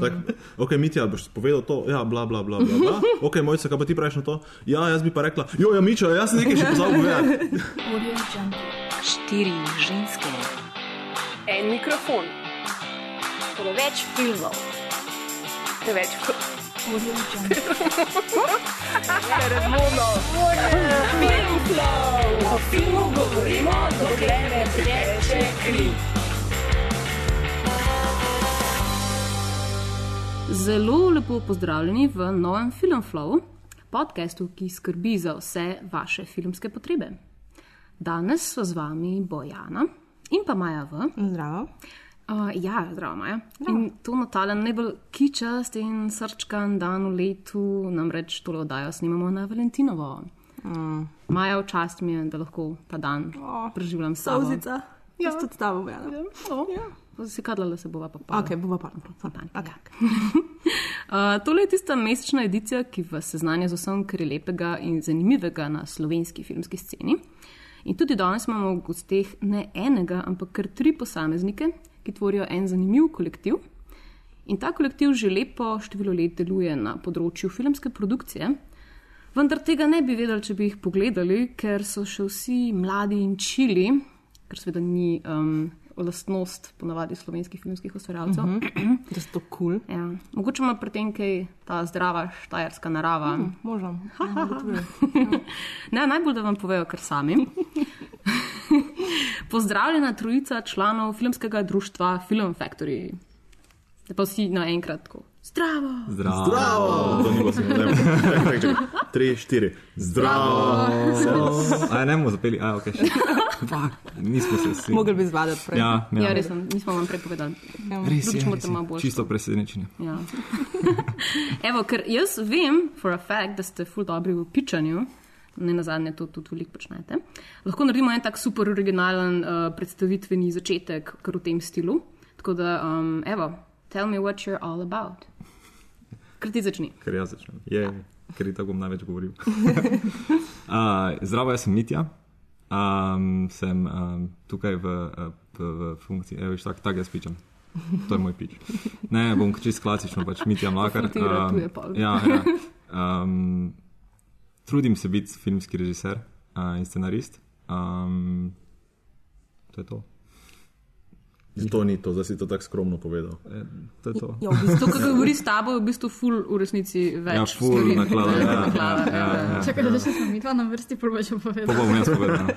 Tak, ok, Mitja, boš povedal to, ja, bla, bla, bla, bla. bla. Ok, mojca, kaj pa ti praviš na to? Ja, jaz bi pa rekla, jo, ja, Mičo, jaz sem nekaj še pozabil povedati. Štiri ženske, En mikrofon, Preveč filmov. preveč Audio Jungle. razvodno. O filmu govorimo, dokler ne teče kri. Zelo lepo pozdravljeni v novem Filmflow, podkastu, ki skrbi za vse vaše filmske potrebe. Danes so z vami Bojana in pa Maja V. Zdravo. Uh, ja, zdravo, Maja. In to na talen najbolj kičast in srčkan dan v letu, namreč tole oddajo snimamo na Valentinovo. Mm. Maja, v čast mi je, da lahko ta dan O, preživljam s sabo. Sauzica. Ja. Tudi s tabo bojam. Oh, ja. Si kadala se bova pa pa. Ok, bova pa. Okay. Uh, tole je tista mesečna edicija, ki vas seznanja z vsem, kar je lepega in zanimivega na slovenski filmski sceni. In tudi danes imamo v gosteh ne enega, ampak kar tri posameznike, ki tvorijo en zanimiv kolektiv. In ta kolektiv že lepo število let deluje na področju filmske produkcije, vendar tega ne bi vedeli, če bi jih pogledali, ker so še vsi mladi in čili, kar seveda ni um, lastnost ponavadi slovenskih filmskih ustvarjalcev. Uh -huh. Da so to kul. Cool. Ja. Mogoče ima pri tem kaj ta zdrava štajerska narava. Mm. Možem. ne, najbolj da vam povejo, kar sami. Pozdravljena trojica članov filmskega društva Film Factory. Da pa vsi naenkrat tako. Zdravo! Zdravo. Zdravo! To ni bilo čakaj. Tri, štiri. Zdravo! A ne bomo zapeli, a ok. še. Fuck, nismo se vsi. Mogli bi zvadati prej. Ja, Ja, ja. res, sem, nismo vam prepovedali. Res Drugič je, res je. Čisto presenečenje. Ja. Evo, ker jaz vem, for a fact, da ste ful dobri v pičanju. Ne na zadnje to tudi veliko počnete. Lahko naredimo en tak super originalen uh, predstavitveni začetek, kar v tem stilu. Tako da, um, evo, tell me what you're all about. Kar ti začni. Ker jaz začnem. Je, ker je tako bom največ govoril. uh, zdravo, jaz sem Mitja. Um, sem um, tukaj v, v, v funkciji, evo, tak, tak jaz pičem. To je moj pič. Ne, bom čist klasično, pač Mitja Mlakar. Pol. ja, ja. Um, trudim se biti filmski režiser uh, in scenarist. Um, to je to. To ni to, zdaj si to tako skromno povedal. E, to, je to. Ja, v bistvu. Kar govori s tabo, je v bistvu ful v resnici več. Ja, ful stvari. naklada, ja, naklada, ja, ja, ja. Čakaj, da še smo mi dva na vrsti, prvo še povedal. bom jaz povedal.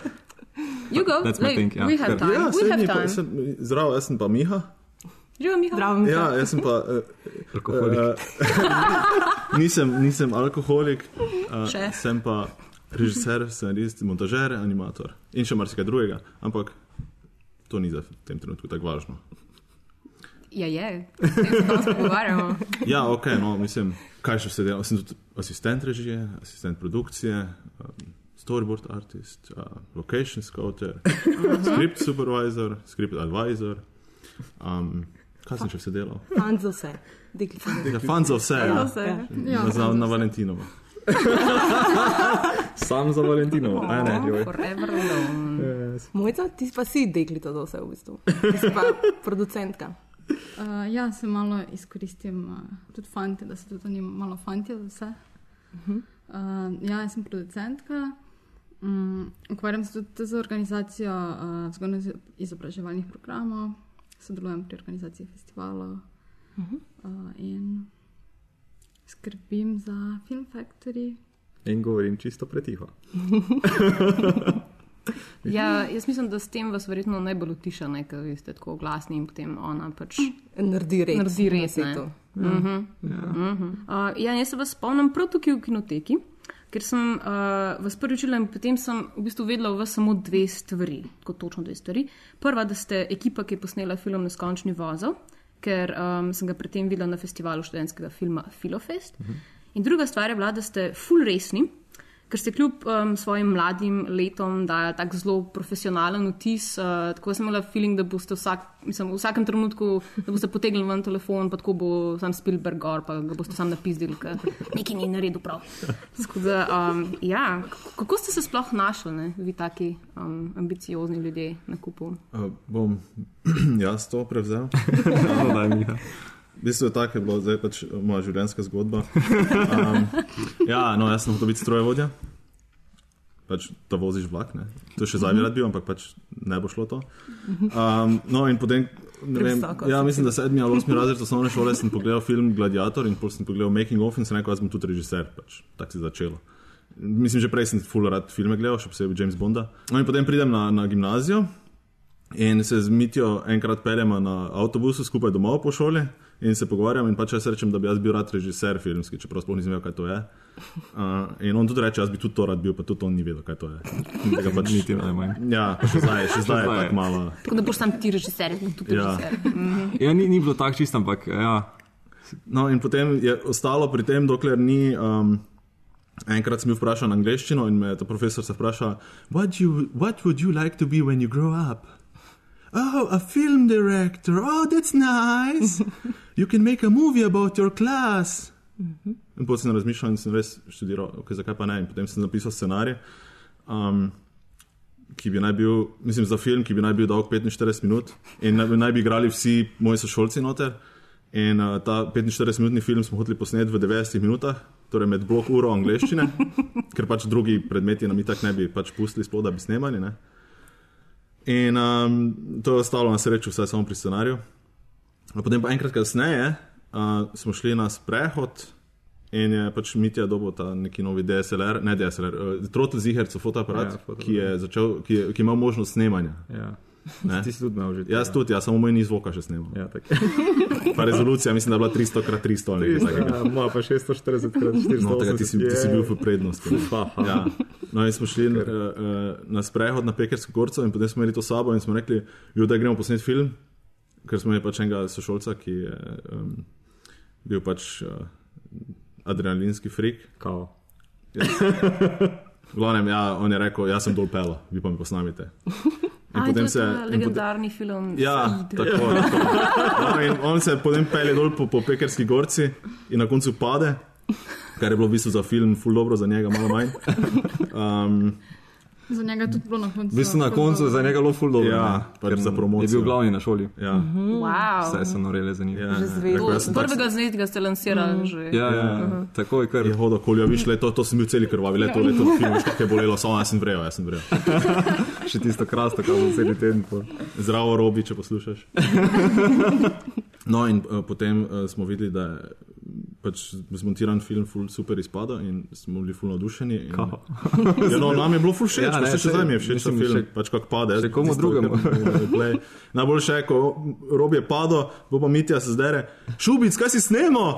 You go, That's Lej, thing, ja. we have time. Ja, we have ni pa, time. sem, zdravo, jaz sem pa Miha. Živijo, Miha. Zdravo, mi Ja, jaz sem pa. Uh, Alkoholik. nisem, nisem alkoholik, uh, Še. sem pa režiser, scenarist, montažer, animator in še marsikaj drugega, ampak to ni za v tem trenutku tako važno. Ja, je. Tem se pogovarjamo. Ja, ok, no, mislim, kaj še vse delam. Sem tudi asistent režije, asistent produkcije, um, storyboard artist, uh, location scouter, script supervisor, script advisor. Um, kaj sem še vse delal? Fant za vse. Deklica. Ja, fan za vse, ja. vse. Ja, na, na Valentinovo. Sam za Valentinovo. Aj, ne, joj. Forever alone. Mojca, ti pa si deklica za vse v bistvu. Ti si pa producentka. uh, ja se malo izkoristim, uh, tudi fanti, da se tudi oni malo fanti za vse. Uh, ja, jaz sem producentka. Um, ukvarjam se tudi z organizacijo uh, vzgojno-izobraževalnih programov, sodelujem pri organizaciji festivalov uh, in skrbim za Film Factory. In govorim čisto pretiho. Ja, jaz mislim, da s tem vas verjetno najbolj utiša, ne, ker ste tako glasni in potem ona pač Naredi res. naredi res. na Ne. setu. Uh, ja, jaz se vas spomnim prav tukaj v kinoteki, ker sem uh, vas prvič videla in potem sem v bistvu vedela o vas samo dve stvari, kot točno dve stvari. Prva, da ste ekipa, ki je posnela film Neskončni vozel, ker um, sem ga predtem videla na festivalu študentskega filma Filofest. Uh -huh. In druga stvar je bila, da ste full resni. Ker ste kljub um, svojim mladim letom dali tako zelo profesionalen vtis. Uh, tako sem imela feeling, da boste vsak, mislim, v vsakem trenutku potegnili ven telefon, pa tako bo sam Spielberg gor, pa ga boste sam napisali, ker nekaj ni naredil prav. Tako Da, um, ja, kako- kako ste se sploh našli, ne? vi taki um, ambiciozni ljudje na kupu? Uh, bom jaz to prevzel. No, daj, Miha. V bistvu je tako, je bila zdaj pač moja življenjska zgodba. Um, ja, no, jaz sem hotel biti strojevodja. Pač, da voziš vlak, ne. To še zdaj bi rad bil, ampak pač ne bo šlo to. Um, no, in potem, ne vem, ja, mislim, da sedmi ali osmi razred osnovne šole sem pogledal film Gladiator in pol sem pogledal Making of in sem rekel, jaz bom tudi režiser, pač tako se je začelo. Mislim, že prej sem full rad filme gledal, še posebej James Bonda. No, in potem pridem na, na gimnazijo in se z Mitijo enkrat peljemo na avtobusu skupaj domov po šoli in se pogovarjam in pač jaz rečem, da bi jaz bil rad režiser filmski, čeprav sploh nisem vedel, kaj to je. Uh, in on tudi reče, jaz bi tudi to rad bil, pa tudi on ni vedel, kaj to je. Tega Pač, Niti najmanj. ja, pa še zdaj, še zdaj je tako malo. Tako da boš sam ti režiser, jaz bom tudi Ja. režiser. Ja, ni, ni bilo tako čisto, ampak ja. No, in potem je ostalo pri tem, dokler ni. Um, enkrat sem bil vprašan angliščino in me je ta profesor se vprašal, what, you, what would you like to be when you grow up? Oh, a film director. Oh, that's nice. You can make a movie about your class. In potem sem razmišljal in sem res študiral, okay, zakaj pa ne. In potem sem napisal scenarij, um, ki bi naj bil, mislim, za film, ki bi naj bil dolg 45 minut in naj, bi- naj bi igrali vsi moji sošolci noter. In uh, ta 45-minutni film smo hoteli posneti v 90 minutah, torej med blok uro angleščine, ker pač drugi predmeti nam itak ne bi pač pustili sploh, da bi snemali. Ne? In um, to je ostalo na srečo, vsaj samo pri scenariju. A potem pa enkrat kasneje uh, smo šli na sprehod in je pač Mitja dobil ta neki novi DSLR, ne DSLR, uh, Trottel Ziherco fotoaparat, Ja, fotoaparat. ki je začel, ki, je, ki ima možnost snemanja. ja. Ne? Ti si tudi imel že. Jaz tudi, ja, samo moj ni zvoka še snemal. Ja. Pa rezolucija, mislim, da je bila 300 krat 300 ali nekaj takega. Ja, Moja pa 640 krat 480. No, tega, ti, si, ti si bil v prednosti. Ja. No, in smo šli uh, uh, na sprehod na Pekersko gorco in potem smo imeli to sabo in smo rekli, da gremo posnet film, ker smo imeli pač enega sošolca, ki je um, bil pač uh, adrenalinski frik. Kao. V glavnem, ja, on je rekel, jaz sem dol pelo, vi pa mi posnamite. In Aj, to je ta in potem- legendarni film. Ja, tako, tako. No, in on se potem pelje dol po, po pekerski gorci in na koncu pade, kar je bilo v bistvu za film, ful dobro, za njega malo manj. Um, Za njega je tudi bilo na koncu. V bistvu na koncu za njega lo full dobro. Ja, ne, pač ker za promocijo. Je bil glavni na šoli. ja, Wow. Vse so norele za njim. ja, Že zvedel. jaz sem tak- Prvega znetega ste lansirali že. Ja, ja, takoj kar. Je hodil, kol, ja, viš, leto, to sem bil celi krvavi, leto, leto, film, veš, kako je bolelo, samo jaz sem vrel, jaz sem vrel. Še tisto krasto, kar sem cel teden. po- Zdravo, robi, če poslušaš. No, in uh, potem uh, smo videli, da je pač zmontiran film ful super izpada in smo bili ful navdušeni. In, ja, no, nam je bilo ful všeč, Ja, ne, še, še zdaj mi je všeč ta film, še- pač kako pade. še komu drugemu. Najboljše je, ko rob je padel, bo pa Mitja se zdere, šubic, kaj si snemo?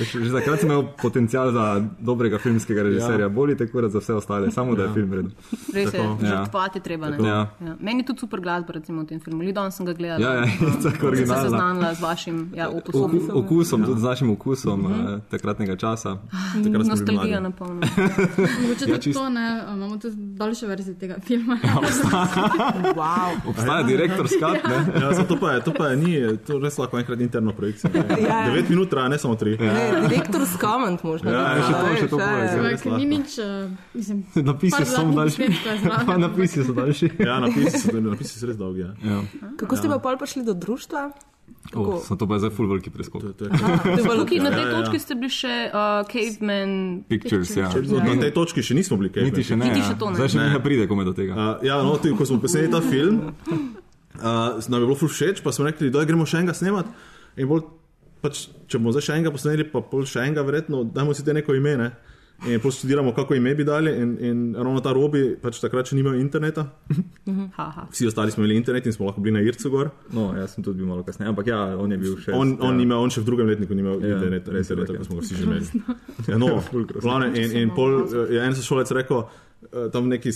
Že takrat sem imel potencial za dobrega filmskega režiserja, ja. bolj tako kot za vse ostale, samo da je film vreden. Res je. Ja. žrtvovati je treba. Ja. Ja. Meni je tudi super glasba, recimo v tem filmu. Lidon sem ga gledala. Ja, ja, tako Sem se seznanila z vašim ja, opusom. Oku, okusom, tudi z našim okusom uh, takratnega časa. Takrat smo bili Nostalgija na polno. Mogoče Ja, tudi čisto. to, ne, imamo tudi daljše verzije tega filma. Wow. Obstaja direktor skat, ne? Ja, zato pa je, to pa je, ni, to res lahko enkrat interno projekcijo. Ja. 9 minut traja, ne samo 3. Ja. Ne, direktor's comment možno. Ja, biti, še to, še to ja, ja. Ampak ni nič, mislim, Napisi so daljši. Pa napisi so daljši. Ja, napisi so, napisi so res dolgi. Ja. Ja. Kako ste pa pol prišli do društva? Oh, so to pa zdaj full veliki preskok. To, to je, To je bilo Tukaj na tej Ja, ja. točki ste bili še uh, caveman. Pictures, ja. na tej točki še nismo bili kaj. Niti še ne. Niti ja. še to ne. Zdaj še Ne. nekaj pride, ko me do tega. Uh, ja, no, tudi, ko smo posneli ta film, uh, nam je bilo ful všeč, pa smo rekli, da gremo še enega snemati. In bolj, pač, če bomo zdaj še enega posneli, pa pol še enega, verjetno, dajmo si te neko ime. Ne? In pol študiramo, kako ime bi dali. In, in ravno ta robi, pač takrat še ni imel interneta. Haha. Vsi ostali smo imeli internet in smo lahko bili na Ircu gor. No, jaz sem tudi bil malo kasneje, ampak ja, on je bil še. On, on, ja. nima, on še v drugem letniku ni imel Ja, internet, res je, interneta, tako. smo ga vsi že imeli. Ja, no, glavne, in, in pol eh, je en sošolec rekel, eh, tam v neki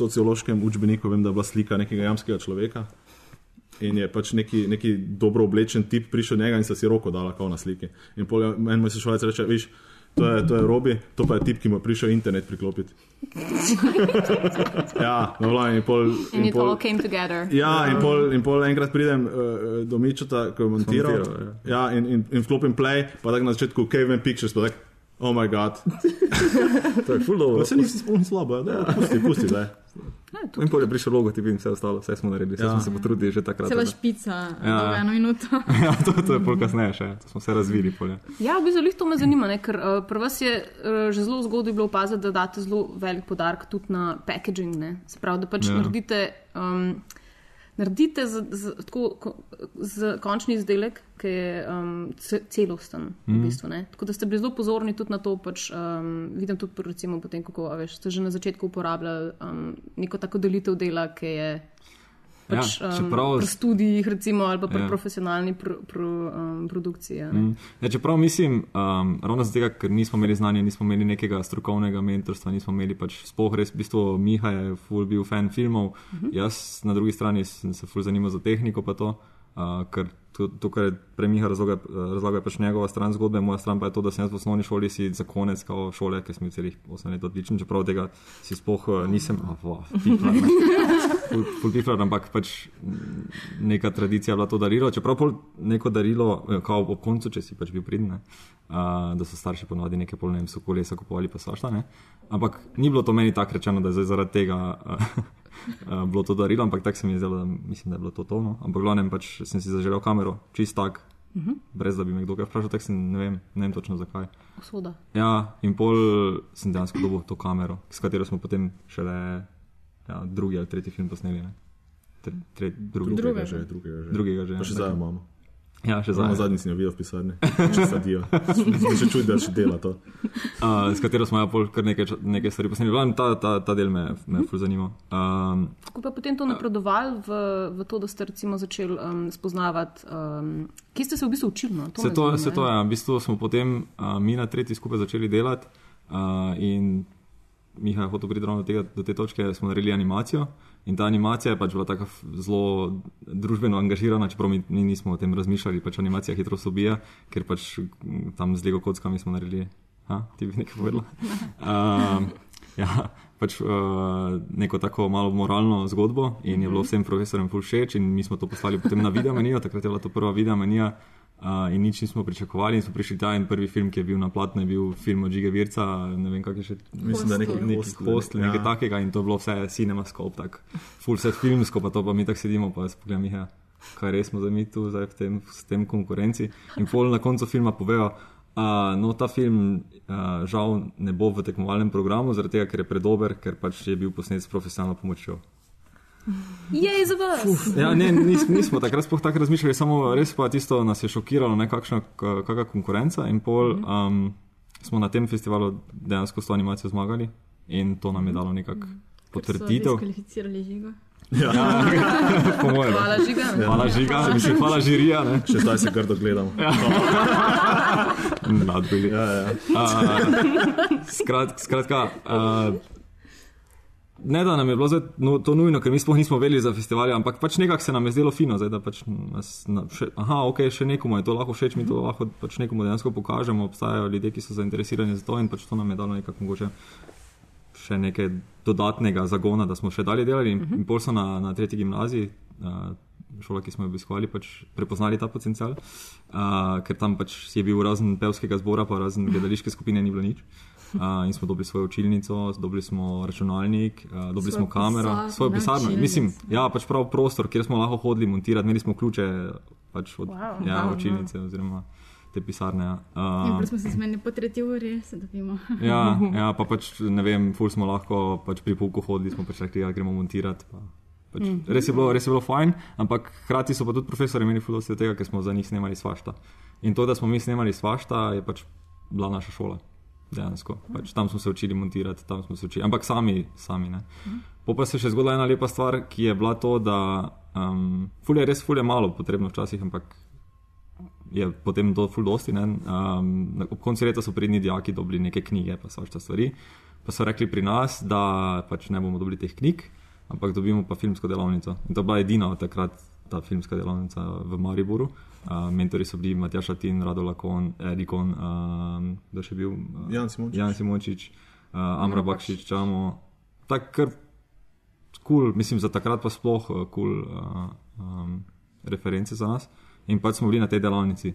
sociološkem učbeniku, vem, da je bila slika nekega jamskega človeka. In je pač neki, neki dobro oblečen tip prišel njega in se si roko dala, kot na sliki. In pol en moj sošolec reče, viš. To je, to je Robi, to pa je tip, ki mu je prišel internet priklopiti. ja, no, vla, in pol. In it pol- all came together. Ja, in pol, in pol enkrat pridem uh, do Mičota, ko je montiral. Montiral, Ja, in, in, in vklopim play, pa tako na začetku Caveman Pictures, pa tako, oh moj bog. To je full dobro. Pa se nisi spomnil slabo, da pusti, pusti zdaj. Ne, to, In pol je prišel logotip in vse ostalo, vse smo naredili, vse Ja. smo se potrudili že takrat. Cela da- špica, Ja. eno minuto. ja, to, to je pol kasneje še, to smo se razvili. Pol, ja. Ja, v bistvu lih to me zanima, ne? ker uh, pri vas je uh, že zelo zgodaj bilo opaziti, da date zelo velik podarek tudi na packaging. Ne? Se pravi, da pač ja. naredite, um, naredite z, z, tako, ko, z končni izdelek, ki je um, ce, celosten. Mm. V bistvu, ne? tako da ste bili zelo pozorni tudi na to. Pač, um, vidim tudi, recimo, potem, kako veš, ste že na začetku uporabljali um, neko tako delitev dela, ki je. Pač, Ja, um, čeprav- pri študijih, recimo, ali pa pri Ja. ja. profesionalni pro, pro, um, produkciji. a ne. Mm. Ja, čeprav mislim, um, ravno zato, ker nismo imeli znanja, nismo imeli nekega strokovnega mentorstva, nismo imeli pač spoh res, v bistvu Miha je ful bil fan filmov, uh Mhm. -huh. jaz na drugi strani sem se ful zanimal za tehniko pa to. Uh, ker to, to, kar je prej Miha razlagal, razlaga, je pač njegova stran zgodbe, moja stran pa je to, da sem jaz v osnovni šoli si za konec kao šole, ker sem bil celih 8 let odličen, čeprav tega si sploh uh, nisem, oh, wow, piflar, ne. ful, ful piflar, ampak pač neka tradicija je bila to darilo, čeprav pol neko darilo, eh, kao ob koncu, če si pač bil pridn, ne, uh, da so starši ponovadi nekaj pol, ne vem, so kolesa kupovali pa svašta, ne. Ampak ni bilo to meni tako rečeno, da je zaradi tega uh, uh, bilo to darilo, ampak tako se mi je zdelo, da mislim, da je bilo to to. No. Ampak glavnem pač sem si zaželel kamero, čist tak, uh -huh. brez da bi me kdo kaj vprašal, tako sem ne vem, ne vem točno zakaj. Usoda. Ja, in pol sem dejansko dobil to kamero, s katero smo potem šele ja, drugi ali tretji film posneli. Ne? Tre, tre, drugi, Drugega že, drugega že. Drugega že, Pa ja. še zdaj imamo. Ja, še zadnji. zadnji si jo videl v pisarni, če sadijo. Zdaj že čuti, da še dela to. Uh, s katero smo ja pol kar nekaj, nekaj stvari posneli. Glavnem, ta, ta, ta del me, me je ful zanimal. Um, Kako pa potem to napredovali v, v to, da ste recimo začeli um, spoznavati, um, kje ste se v bistvu učili? No? Se me to, zanima, se to je. V bistvu smo potem uh, mi na tretji skupaj začeli delati uh, in Miha je hotel priti ravno do, tega, do te točke, smo naredili animacijo. In ta animacija je pač bila tako zelo družbeno angažirana, čeprav mi, mi nismo o tem razmišljali. Pač animacija hitro se ubija, ker pač tam z Lego kockami smo naredili. Ha, ti bi nekaj povedala? Um, ja, pač uh, neko tako malo moralno zgodbo in je bilo vsem profesorjem všeč in mi smo to poslali potem na video menijo, takrat je bila to prva video menija. Uh, in nič nismo pričakovali, in smo prišli tam. In prvi film, ki je bil na platnu, je bil film od Žiga Virca, ne vem, kako je še. Mislim, da nekaj Neki hostel, postel, nekaj ja. takega, in to je bilo vse cinemascope, tako full set filmsko, pa to pa mi tako sedimo, pa jaz pogledam, ja, kaj res smo za mi tu, zdaj v tem, s tem konkurenci. In pol na koncu filma povejo, uh, no, ta film uh, žal ne bo v tekmovalnem programu, zaradi tega, ker je predober, ker pač je bil posnet s profesionalno pomočjo. Jej za vas! Ja, ne, nis, nismo takrat sploh tako razmišljali, samo res pa tisto nas je šokiralo, nekakšna k- kakšna konkurenca in pol um, smo na tem festivalu dejansko s to animacijo zmagali in to nam je dalo nekako potrditev. Diskvalificirali žigo. Po mojem. Hvala, žiga. Hvala žiga, mislim, hvala žirija. Ne? Še zdaj se grdo gledam. Nadbili. Ja, ja. Uh, skrat, skratka, uh, ne da nam je bilo zdaj, no, to nujno, ker mi sploh nismo vedeli za festival, ampak pač nekako se nam je zdelo fino, zdaj, da pač nas, na, še, aha, ok, še nekomu je to lahko všeč, mi to lahko pač nekomu dejansko pokažemo, obstajajo ljudje, ki so zainteresirani za to in pač to nam je dalo nekako mogoče še nekaj dodatnega zagona, da smo še dalje delali. In, uh -huh. in pol so na, na tretji gimnaziji, uh, šola, ki smo jo obiskovali, pač prepoznali ta potencial, uh, ker tam pač je bil razen pevskega zbora, pa razen gledališke skupine ni bilo nič. Uh, in smo dobili svojo učilnico, dobili smo računalnik, uh, dobili Svojo smo kamero, pisarno, svojo pisarno. Mislim, ja, pač prav prostor, kjer smo lahko hodili montirati, imeli smo ključe pač od Wow. ja, Wow. učilnice oziroma te pisarne. Ja. Uh, pol smo se zmenili po tretji uri, se dobimo. Ja, ja, pa pač ne vem, ful smo lahko pač pri pouku hodili, smo pač rekli, da gremo montirati. Pa, pač, mm. res, je bilo, res je bilo fajn, ampak hkrati so pa tudi profesori imeli ful dosti tega, ker smo za njih snemali svašta. In to, da smo mi snemali svašta, je pač bila naša šola. Dejansko. Pač tam smo se učili montirati, tam smo se učili, ampak sami, sami ne. Po pa se je še zgodila ena lepa stvar, ki je bila to, da um, ful je res ful je malo potrebno včasih, ampak je potem to ful dosti. ne. Um, ob koncu leta so pridni dijaki dobili neke knjige, pa svašta stvari. Pa so rekli pri nas, da pač ne bomo dobili teh knjig, ampak dobimo pa filmsko delavnico. In to je bila edina od takrat ta filmska delavnica v Mariboru. Uh, mentori so bili Matjaš Atin, Rado Lakon, Erikon, um, kdo še bil? Uh, Jan Simončič. Jan Simončič, uh, Amra Bakšič, Čamo. Tak kar kul, cool, mislim, za takrat pa sploh kul cool, uh, um, reference za nas. In pač smo bili na tej delavnici.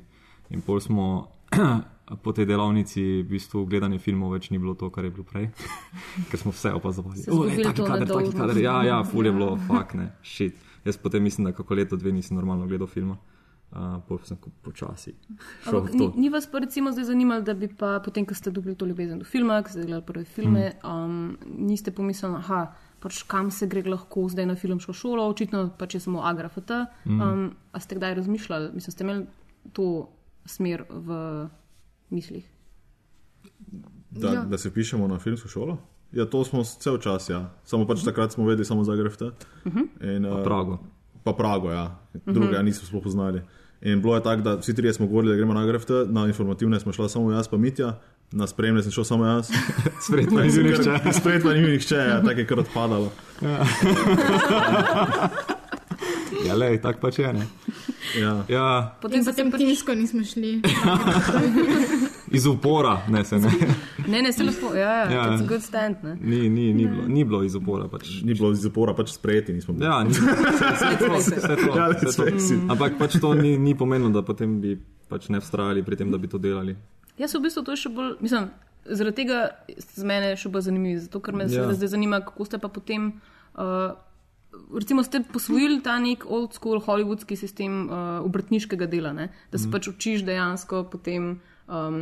In pol smo po tej delavnici v bistvu gledanje filmov več ni bilo to, kar je bilo prej, ker smo vse opazovali. Izgubili taki kader, taki kader. Ja, ja, ful je bilo, fuk ne, shit. Jaz potem mislim, da kako leto, dve nisem normalno gledal filma. Uh, pol sem počasi Ampak ni, ni vas pa recimo zdaj zanimalo, da bi pa potem, ko ste dobili to ljubezen do filma, ko ste gledali prve filme, mm. um, niste pomislili, aha, pač kam se gre lahko zdaj na filmsko šolo, očitno pač je samo agrafata. Mm. Um, a ste kdaj razmišljali, mislim, ste imeli to smer v mislih? Da, Ja. da se pišemo na filmsko šolo? Ja, to smo cel čas, ja. Samo pač takrat smo vedeli samo za Grefta. In, uh, Prago. Pa Prago, ja. Druge ja, nismo sploh poznali. In bilo je tako, da vsi trije smo govorili, da gremo na Grefta, na informativne smo šla samo jaz, pa Mitja, na spremne sem šel samo jaz. Spred me ni bil nihče. Spet pa ni bil nihče, ja, tako je kar odpadalo. Ja, le, tako pač je. Ne? Ja. Ja, Potem se potem pač, timsko nismo šli. iz upora, ne se ne. ne, ne, ste lepo, ja, ja, Ja. ja. good stand, ne. Ni, ni, ni, bilo, ni bilo iz upora. Pač. Ni bilo iz zapora, pač sprejeti nismo bili. Ja, ni, vse to, vse to, Ja, vse to. si. Ampak pač to ni, ni pomenilo, da potem bi pač ne vztrajali pri tem, da bi to delali. Jaz v bistvu to še bolj, mislim, zaradi tega z mene še bolj zanimivo, zato ker me Ja. ja. zdaj zanima, kako ste pa potem. Uh, Recimo, ste posvojili ta nek old school hollywoodski sistem uh, obrtniškega dela, ne? da se mm. pač učiš dejansko, potem, um,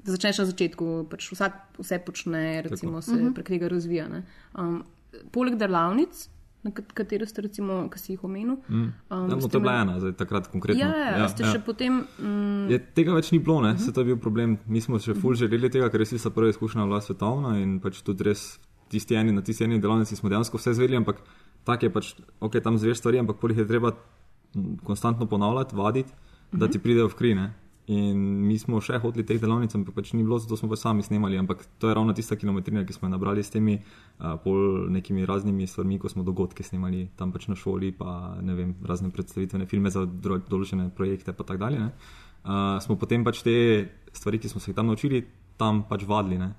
da začneš na začetku, pač vsak vse počne, recimo, Tako. se uh -huh. prek tega razvija. ne. Um, poleg delavnic, na kat- katere ste, recimo, ki si jih omenil. Mm. Um, Ja, no, to je bila ena, zdaj takrat konkretno. Ja, ja, ja, ste ja. še potem. Um, Je, tega več ni bilo, ne? se to je bil problem. Mi smo še ful želeli tega, ker res je prva izkušnja bila svetovna in pač tudi res tisti eni, na tisti eni delavnici smo dejansko vse zveli, ampak tako je pač, ok, tam zveš stvari, ampak polih je treba konstantno ponavljati, vaditi, da ti pridejo v kri. Ne? In mi smo še hodili teh delavnic, ampak pač ni bilo, zato smo pač sami snemali. Ampak to je ravno tista kilometrina, ki smo jo nabrali s temi uh, pol nekimi raznimi stvarmi, ko smo dogodke snemali tam pač na šoli, pa ne vem, razne predstavitvene filme za določene projekte in tako dalje. ne. Uh, smo potem pač te stvari, ki smo se jih tam naučili, tam pač vadili. ne.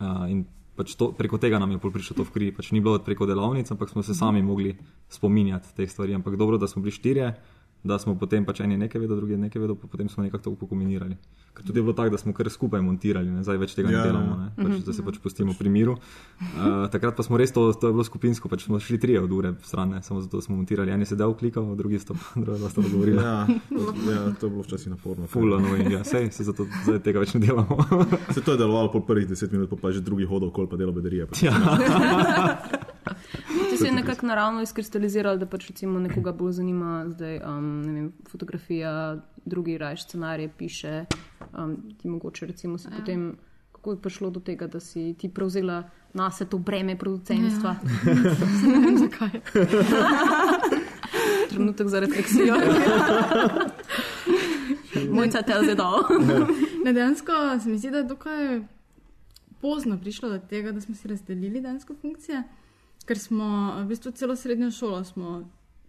Uh, in pač to, preko tega nam je prišlo to v kri. Pač ni bilo preko delavnic, ampak smo se sami mogli spominjati teh stvari. Ampak dobro, da smo bili štirje, da smo potem pač eni nekaj vedeli, drugi nekaj vedeli, pa potem smo nekako to pokombinirali. Ker tudi je bilo tako, da smo kar skupaj montirali, ne? zdaj več tega Ja, ne delamo, ja. ne? Pač, da se pač pustimo pri miru. Uh, takrat pa smo res to, to je bilo skupinsko, pač smo šli trije od ure stran, ne? samo zato smo montirali. En je sedel, klikal, drugi sta druga dva sta govorila. Ja, ja, to je bilo včasih naporno. Full annoying, ja, sej, se zato zdaj tega več ne delamo. Se to je delovalo po prvih deset minut, pa pa je že drugi hodil okoli, pa delo bedarije. Pa. ja. Se nekako naravno izkristalizirali, da pač recimo nekoga bolj zanima zdaj, um, ne vem, fotografija, drugi raj scenarije piše. Um, ti mogoče recimo se potem, kako je prišlo do tega, da si ti prevzela na se to breme producentstva. Ne vem zakaj. Trenutek za refleksijo. Mojca tells it all. Ne, dejansko se mi zdi, da je dokaj pozno prišlo do tega, da smo si razdelili dejansko funkcije, ker smo v bistvu celo srednjo šolo smo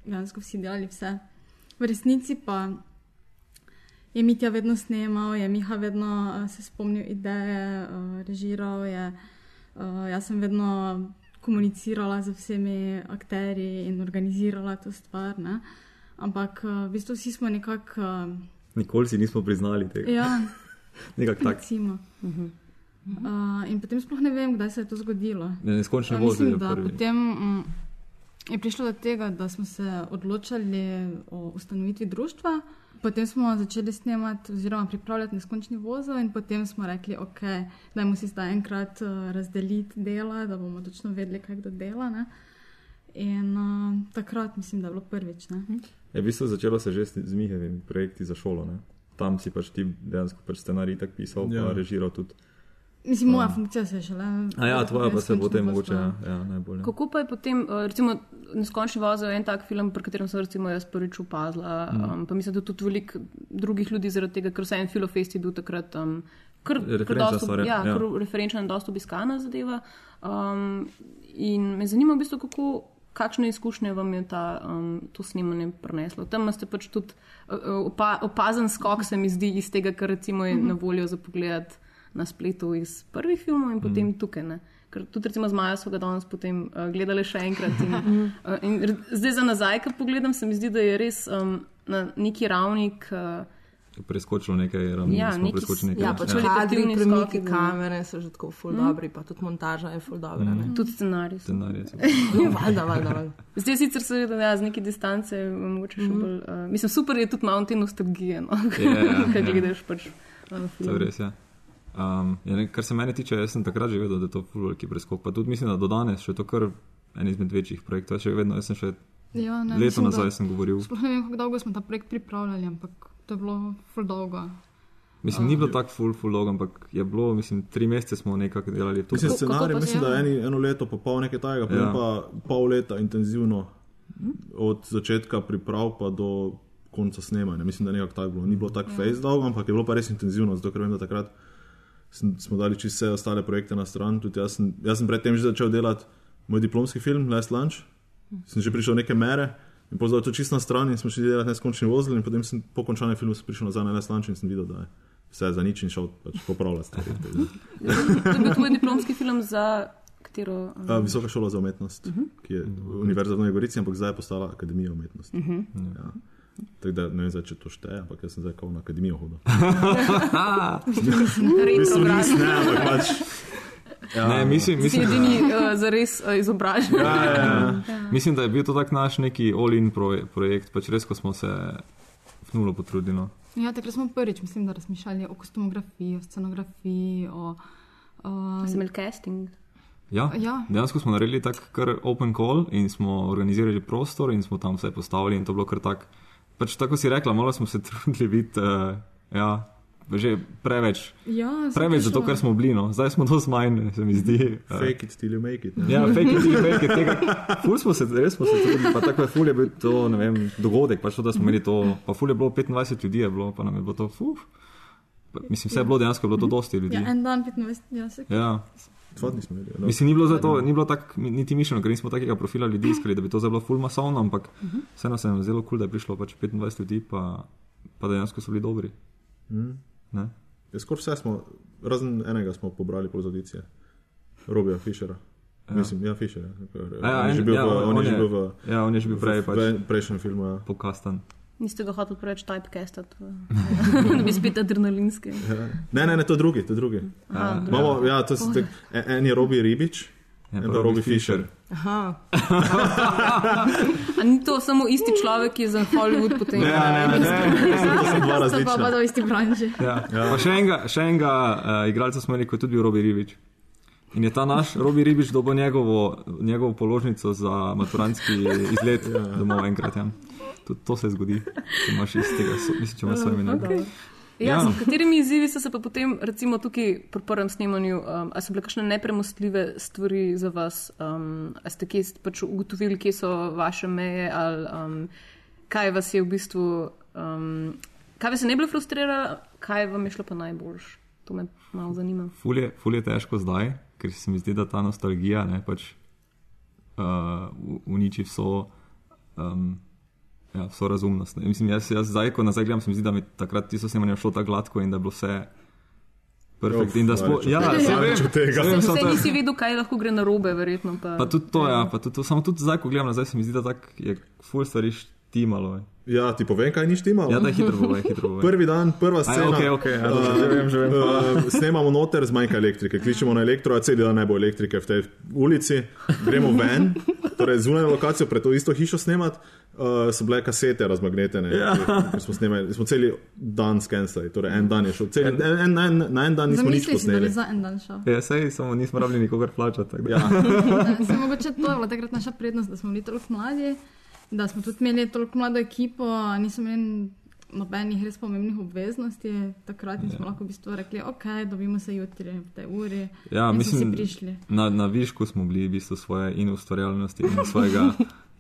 dejansko vsi delali vse. V resnici pa je Mitja vedno snemal, je Miha vedno uh, se spomnil ideje, uh, režiral je, uh, jaz sem vedno komunicirala z vsemi akterji in organizirala to stvar. Ne? Ampak uh, v bistvu vsi smo nekako. Uh, Nikoli si nismo priznali tega. ja, Nekako tako. Recimo. Uh, in potem sploh ne vem, kdaj se je to zgodilo. Ne, neskončne voze je mislim, da prvi. potem mm, je prišlo do tega, da smo se odločali o ustanovitvi društva, potem smo začeli snemati oziroma pripravljati neskončni vozov in potem smo rekli, ok, dajmo si zdaj enkrat uh, razdeliti dela, da bomo točno vedeli, kaj kdo dela. Ne? In uh, takrat mislim, da je bilo prvič. Ne? Je v bistvu začelo se že s z Mihovimi projekti za šolo. Ne? Tam si pač ti dejansko pač scenarij tako pisal, ja. Ja. pa režiral tudi. Mislim, moja funkcija se je šele. A ja, tvoja pa se bo potem mogoče, ja. ja, najbolje. Kako pa je potem, uh, recimo, Neskončni vozel je en tak film, pri katerem sem recimo jaz prvič opazila, um, pa mislim, da tudi veliko drugih ljudi zaradi tega, ker vse en filofest je bil takrat um, dosto, stvar, ja. ja, referenčna in dosto obiskana zadeva. Um, in me zanima v bistvu, kako. Kakšne izkušnje vam je ta, um, to snemanje prineslo? Tam ste pač tudi uh, opa, opazen skok, se mi zdi, iz tega, kar recimo je na voljo za pogled na spletu iz prvih filmov in potem tukaj. Ne? Ker tudi recimo z Majo so ga danes potem uh, gledali še enkrat. In, uh, in zdaj za nazaj, ko pogledam, se mi zdi, da je res um, na neki ravni, k, preskočilo nekaj, ravni, Ja, neki preskočili nekaj. Ja, pač Ja. kadri, premiki da. kamere so že tako ful dobri, pa tudi montaža je ful dobra. ne. Tudi scenarij. so. Ja, valjda, valjda, valjda. Zdaj sicer seveda ja, z neke distance, mogoče še bolj. Uh, mislim, super je tudi malo te nostalgije, no, Ja, ja, kaj ja. gledaš pač. Uh, To je res, ja. Um, ja, ne, kar se mene tiče, jaz sem takrat že vedel, da je to ful veliki preskok. Pa tudi mislim, da do danes še to kar en izmed večjih projektov. Še vedno, sem še Ja, ne, leto mislim, nazaj da- sem govoril. Sploh ne vem, kako dolgo smo ta projekt pripravljali, ampak to je bilo ful dolgo. Mislim, ni bilo tako ful, ful dolgo, ampak je bilo, mislim, tri mesece smo nekako delali to. Mislim, scenarij, pa mislim, da je eni, eno leto, pa pol nekaj tajega, potem Ja. pa pol leta intenzivno od začetka priprav pa do konca snemanja. Mislim, da nekako tako bilo. Ni bilo tako face dolgo, ampak je bilo pa res intenzivno, zato ker vem, da takrat smo dali čisto vse ostale projekte na stran. Tudi jaz sem, jaz sem predtem že začel delati moj diplomski film, Last Lunch. Sem že prišel neke mere. In pozdaj to čisto na stran in smo šli delati neskončni vozil in potem sem po končanem filmu prišel nazaj na Last Lunch in sem videl, da je vse za nič in šel pač popravljati stvari. To je bil tvoj diplomski film za katero? Um, A, Visoka šola za umetnost, uh -huh. ki je univerza v Novi Gorici, ampak zdaj je postala Akademija umetnosti. Uh -huh. ja. Tako da ne vem, če to šteje, ampak jaz sem zdaj kot na akademijo hodil. Mislim, retrograd. nis, ne, ampak pač. Ja, Ne, mislim, Si mislim, edini uh, zares uh, izobražen. Ja, ja, ja. mislim, da je bil to tak naš neki all-in proje- projekt, pač res, ko smo se fnulo potrudili. No. Ja, takrat smo prvič, mislim, da razmišljali o kostumografiji, o scenografiji. O, uh, Sem imel casting. Ja, Ja. dejansko smo naredili tak kar open call in smo organizirali prostor in smo tam vse postavili in to je bilo kar tak. Pač tako si rekla, malo smo se trudili biti, uh, ja, že preveč, ja, preveč zato, ker smo bili, no. zdaj smo dosti manj, se mi zdi. uh, Fake it till you make it. Ne? Ja, fake it, till make it, tega. Ful smo se, res smo se trudili, pa tako je ful je bil to, ne vem, dogodek, pač to, da smo imeli to, pa ful je bilo 25 ljudi, je bilo, pa nam je bilo to, fuf. Pa, Mislim, vse je bilo dejansko, je bilo to dosti ljudi. Ja, en dan 25, ja, se Ja, Smo imeli. No. Mislim, ni bilo, zato, ni bilo tako niti mišljeno, ker nismo takega profila ljudi iskali, da bi to zdaj bilo full masovno, ampak vseeno se nam je zelo kul, cool, da je prišlo pač 25 ljudi, pa, pa dejansko so bili dobri. Mm. Ne? Ja, skoraj vse smo, razen enega smo pobrali po audicije. Robija Fischera. Ja. Mislim, ja, Fischer. Ja. Ja, on ja, v, on on je je- že bil v, Ja, on je že bil prej v, pač v prejšnjem filmu. Ja. pokastan. Niste ga hotel preveč typecastati, da bi spet adrenalinski. Ja. Ne, ne, ne, to je drugi, to je drugi. Aha, Imamo, ja, to je, en, en je Robi Ribič, Ja, en pa Robi Fischer. Aha, A ni to samo isti človek, ki je za Hollywood potem? Ne, ne, ne, ne, to so dva pa različna. pa v isti branži. Ja. Ja. Pa še enega, še enega uh, igralca smo imeli, ko je tudi bil Robi Ribič. In je ta naš Robi Ribič dobil njegovo, njegovo položnico za maturantski izlet ja. domov enkrat. Ja. Tudi to se zgodi, če imaš iz tega, so- mislim, če imaš svoje ime. Okay. Ja, Ja. s katerimi izzivi so se pa potem, recimo tukaj pri prvem snemanju, um, ali so bile kakšne nepremostljive stvari za vas? Um, ali ste kje pač ugotovili, kje so vaše meje, ali um, kaj vas je v bistvu, um, kaj vas je najbolj frustriralo, kaj vam je šlo pa najboljš? To me malo zanima. Ful je, ful je težko zdaj, ker se mi zdi, da ta nostalgija ne, pač, uh, uniči vso, um, ja, vso razumnost. Ne. Mislim, jaz, jaz zdaj, ko nazaj gledam, se mi zdi, da mi takrat tisto snemanje šlo tako gladko in da je bilo vse perfekt. In da smo, ja, se vem, od tega. Vse to- nisi vedel, kaj lahko gre na robe, verjetno. Pa, Pa tudi to, ja, pa tudi to, samo tudi zdaj, ko gledam nazaj, se mi zdi, da tak je ful stvari štimalo. je. Ja, ti povem, kaj ni štimalo. Ja, da je hitro povej, hitro povej. Prvi dan, prva A scena. ja, okej, okej, ja, dobro, že vem, že vem. Uh, snemamo noter, zmanjka elektrike, kličemo na elektro, a cel dan ne bo elektrike v tej ulici. Gremo ven, torej zunaj lokacijo, pred to isto hišo snemat. Uh, so bile kasete razmagnetene, ja. ker smo, snemali, smo cel dan skenirali, torej en dan je šel, cel, en, en, en, na en dan nismo nič posneli. za en dan šel. Ja, sej, samo nismo rabili nikogar plačati. tako da- Ja. Se mogoče to je bila takrat naša prednost, da smo bili toliko mladi, da smo tudi imeli toliko mlado ekipo, nismo imeli nobenih res pomembnih obveznosti. Takrat nismo lahko v bistvu rekli, ok, dobimo se jutri v tej uri. Ja, in mislim, si. Na, na višku smo bili v bistvu svoje in ustvarjalnosti in svojega.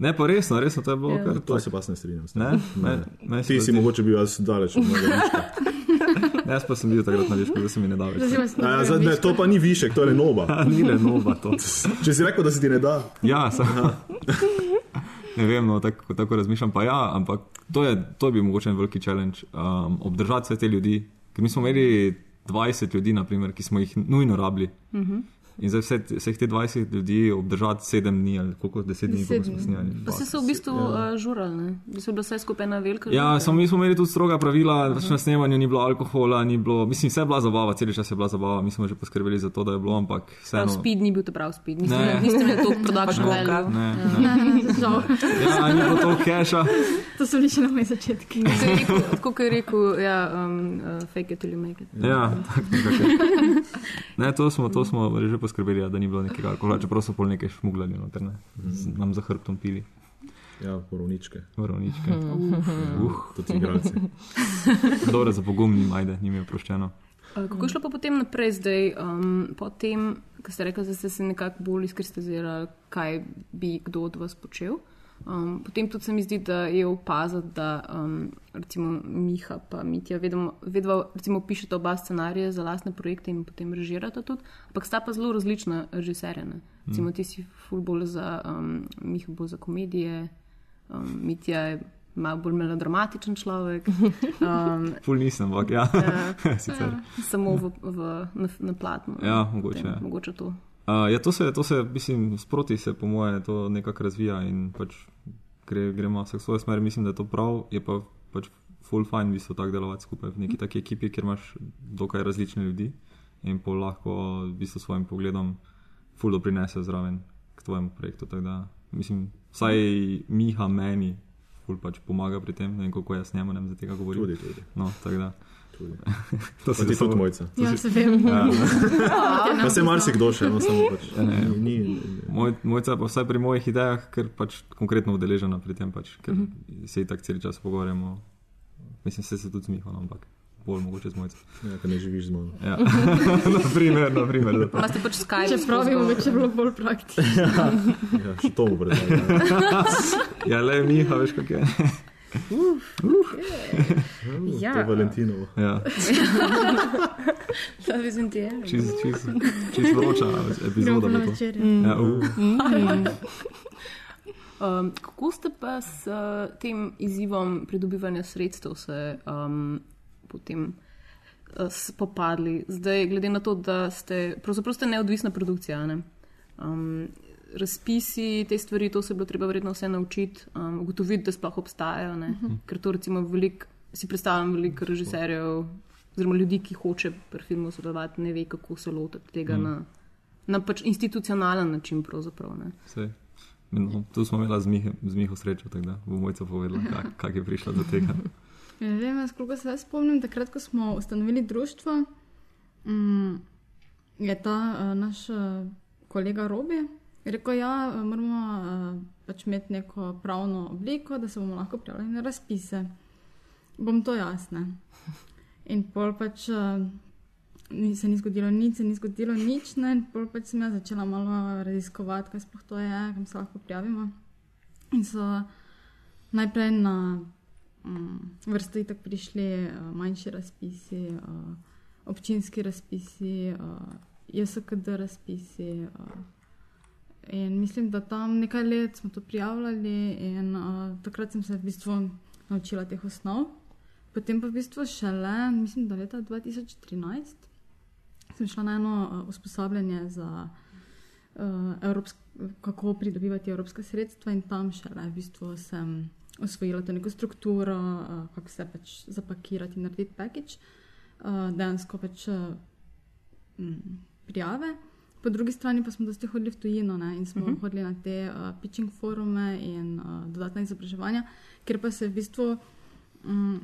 Ne, pa resno, resno to je bilo. Ja. Kar, To se pa ne strinjam. s tem. ne, ne, ne, Ti si mogoče bil jaz daleč od mojega. Ne, jaz pa sem bil takrat na višku, da se mi ne da več. Ne A, vem, zdaj, ne, to pa ni višek, to je nova. Ni le nova to. Če si rekel, da se ti ne da. Ja, samo. Ne vem, no, tako, tako razmišljam. Ja, ampak to je, to je bil mogoče en veliki challenge. Um, obdržati vse te ljudi. Ker mi smo imeli 20 ljudi, naprimer, ki smo jih nujno rabili. Uh -huh. In zdaj vse, vseh teh 20 ljudi obdržati 7 dni ali koliko 10 dni, koliko smo Deset snimali. Pa se so v bistvu uh, žurali, ne? v bistvu je bila vse skupaj ena velika Ja, samo mi smo imeli tudi stroga pravila, pač na snemanju ni bilo alkohola, ni bilo, mislim, vse je bila zabava, cel čas je bila zabava, mi smo že poskrbeli za to, da je bilo, ampak Prav vseeno. speed ni bil to prav speed, Ne. niste imeli toliko production value. Ne, ne. Ne, žal. Ja, ni bilo to keša. To so bili še na moji začetki. Tako kot je rekel, ja, um, uh, fake it till you make it. Ja, tako nekako je. Ne, to smo, to smo že poskrbeli, ja, da ni bilo nekega alkohola, čeprav so pol nekaj šmuglali noter, ne. Z, nam za hrbtom pili, Ja, porovničke. varovničke. Uh, tudi igralci. Dobro, za pogum ni majde, njim je oproščeno. Uh, kako je šlo pa potem naprej, zdaj, um, potem, ko ste rekli, da ste se nekako bolj izkristalizirali, kaj bi kdo od vas počel? Um, potem tudi se mi zdi, da je opaziti, da um, recimo Miha in Mitja vedno, vedno recimo, pišeta oba scenarije za lastne projekte in potem režirata tudi, ampak sta pa zelo različna režiserja. ne. Recimo ti si ful bolj za, um, Miha bolj za komedije, um, Mitja je malo bolj melodramatičen človek. Um, Ful nisem, ampak ja. Ja. Sicer. samo v, v, na, na platnu. Ja, mogoče, Potem, ja. mogoče to. Uh, ja, to se, to se, mislim, sproti se, po moje, to nekako razvija in pač gre, gremo vsak svoje smer. Mislim, da je to prav, je pa pač full fine, v bistvu tako delovati skupaj v neki taki ekipi, kjer imaš dokaj različne ljudi in pol lahko v bistvu s svojim pogledom full doprinese zraven k tvojemu projektu. Tako Da, mislim, vsaj Miha meni full pač pomaga pri tem, ne vem, koliko jaz njemu ne vem za tega govorim. Tudi, tudi. No, tako da. Tudi. To Pa ti samo- tudi mojca. Ja, se vem. Ja, Pa se marsikdo še, no samo pač. ne. Ni, ni, Moj, mojca pa vsaj pri mojih idejah, ker pač konkretno udeležena pri tem, pač, ker uh -huh. se tako cel čas pogovarjamo. Mislim, se, se tudi smiho, no, ampak bolj mogoče z mojcem. ja, ker ne živiš z mano. Ja. naprimer, naprimer, da to. Imate pač Skype. Čeprav bi mogoče bilo bolj praktično. Ja, še to mu predlagam. Ja, le Miha, veš, kak je. Ja, To je Valentinovo. Ja, da bi sem ti je. čez, čez, čez vroča epizoda. večerjo. Ja, uh. Um, kako ste pa s uh, tem izzivom pridobivanja sredstev se um, potem uh, spopadli? Zdaj, glede na to, da ste, pravzaprav ste neodvisna produkcija, ne? um, razpisi, te stvari, to se je bilo treba verjetno vse naučiti, um, ugotoviti, da sploh obstajajo. Uh -huh. Ker to recimo velik, si predstavljam veliko režiserjev, oziroma ljudi, ki hoče pri filmu sodelovati, ne ve, kako se lotiti tega uh -huh. na, na pač institucionalen način. ne. No, tu smo imeli z, Mihe, z Miho srečo, tako da bo mojca povedala, kak, kak je prišla do tega. Ja, Ne vem, jaz koliko se spomnim, takrat, ko smo ustanovili društvo, mm, je ta uh, naš uh, kolega Robi rekel, da ja, moramo uh, pač imeti neko pravno obliko, da se bomo lahko prijavljali na razpise. Bom to jasne. In pol pač uh, ni, se ni zgodilo nič, se ni zgodilo nič, ne? in pol pač sem jaz začela malo raziskovati, kaj sploh to je, kam se lahko prijavimo. In so najprej na um, vrsto itak prišli uh, manjši razpisi, uh, občinski razpisi, uh, JSKD razpisi. Uh, in mislim, da tam nekaj let smo to prijavljali, in uh, takrat sem se v bistvu naučila teh osnov. Potem pa v bistvu šele, mislim, da leta 2013 sem šla na eno uh, usposabljanje za uh, evropsk, kako pridobivati evropska sredstva in tam šele v bistvu sem osvojila to neko strukturo, uh, kako se pač zapakirati in narediti package, uh, dejansko pač uh, mm, prijave. Po drugi strani pa smo dosti hodili v tujino ne, in smo uh -huh. hodili na te uh, pitching forume in uh, dodatna izobraževanja, kjer pa se v bistvu, um,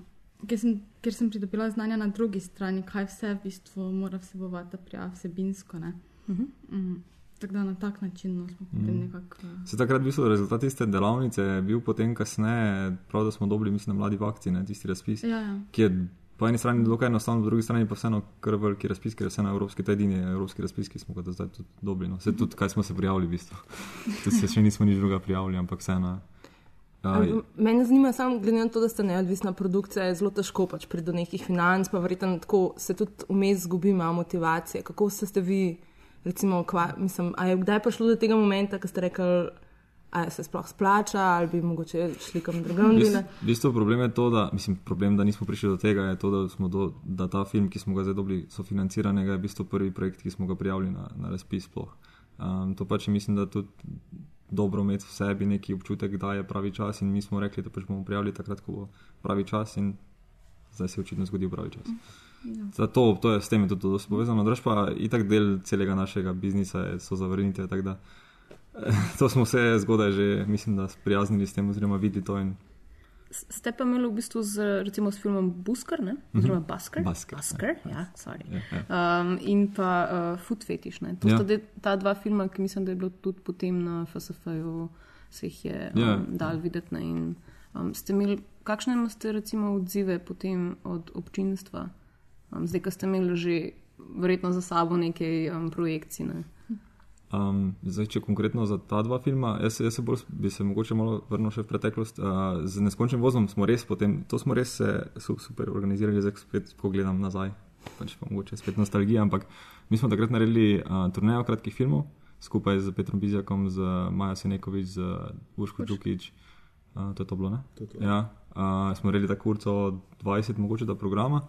ker, sem, ker sem pridobila znanja na drugi strani, kaj vse v bistvu mora vsebovati ta prijava vsebinsko. Ne. Uh -huh. um, tako da na tak način no, smo potem nekako. Uh, Se takrat v bistvu rezultat tiste delavnice je bil potem kasneje, prav da smo dobili, mislim, mladi v akciji, ne, tisti razpis, ja, ja. ki je po eni strani dokaj enostaven, po drugi strani pa vseeno kar veliki razpis, ker je vseeno evropski, je edini evropski razpis, ki smo ga do zdaj tudi dobili. No. Se tudi, kaj smo se prijavili v bistvu. Tudi se še nismo nič druga prijavili, ampak vseeno. Uh, Mene zanima samo, glede na to, da ste neodvisna produkcija, je zelo težko pač priti do nekih financ, pa verjetno tako se tudi vmes zgubi malo motivacije. Kako ste, ste vi, recimo, kva, mislim, a je kdaj prišlo do tega momenta, ko ste rekli, ali se sploh splača, ali bi mogoče šli kam drugam. V bistvu problem je to, da, mislim, problem, da nismo prišli do tega, je to, da, do, da ta film, ki smo ga zdaj dobili, sofinanciranega, je v bistvu prvi projekt, ki smo ga prijavili na, na razpis. Sploh. Um, to pač mislim, da tudi dobro imeti v sebi neki občutek, da je pravi čas, in mi smo rekli, da pač bomo prijavili takrat, ko bo pravi čas, in zdaj se je očitno zgodil pravi čas. Zato to je s tem je tudi dosto povezano, drugač pa itak del celega našega biznisa je, so zavrnitve. tako da, To smo se zgodaj že, mislim, da sprijaznili s tem, oziroma videli to. In... Ste pa imeli v bistvu z, recimo, s filmom Busker, ne? oziroma Busker. Busker, Busker ja, sorry. Ja, ja. Um, in pa uh, Food Fetish. Ne? To Ja. sta de, ta dva filma, ki mislim, da je bilo tudi potem na FSF-ju, se jih je um, Ja. dal videti. Ne? In, um, ste imeli, kakšne imate recimo odzive potem od občinstva? Um, zdaj, ko ste imeli že verjetno za sabo nekaj um, projekcij. Ne? Um, zdaj, če konkretno za ta dva filma, jaz, jaz se bolj, bi se mogoče malo vrnil še v preteklost. Uh, z neskončnim vozom smo res potem, to smo res se su, super organizirali, zdaj ko spet pogledam nazaj, pač pa mogoče spet nostalgija, ampak mi smo takrat naredili uh, turnejo kratkih filmov skupaj z Petrom Bizjakom, z Majo Senekovič, z Urško Čukič. Uh, to je to bilo, ne? To je to. Ja, uh, smo naredili tako kurco 20, mogoče da programa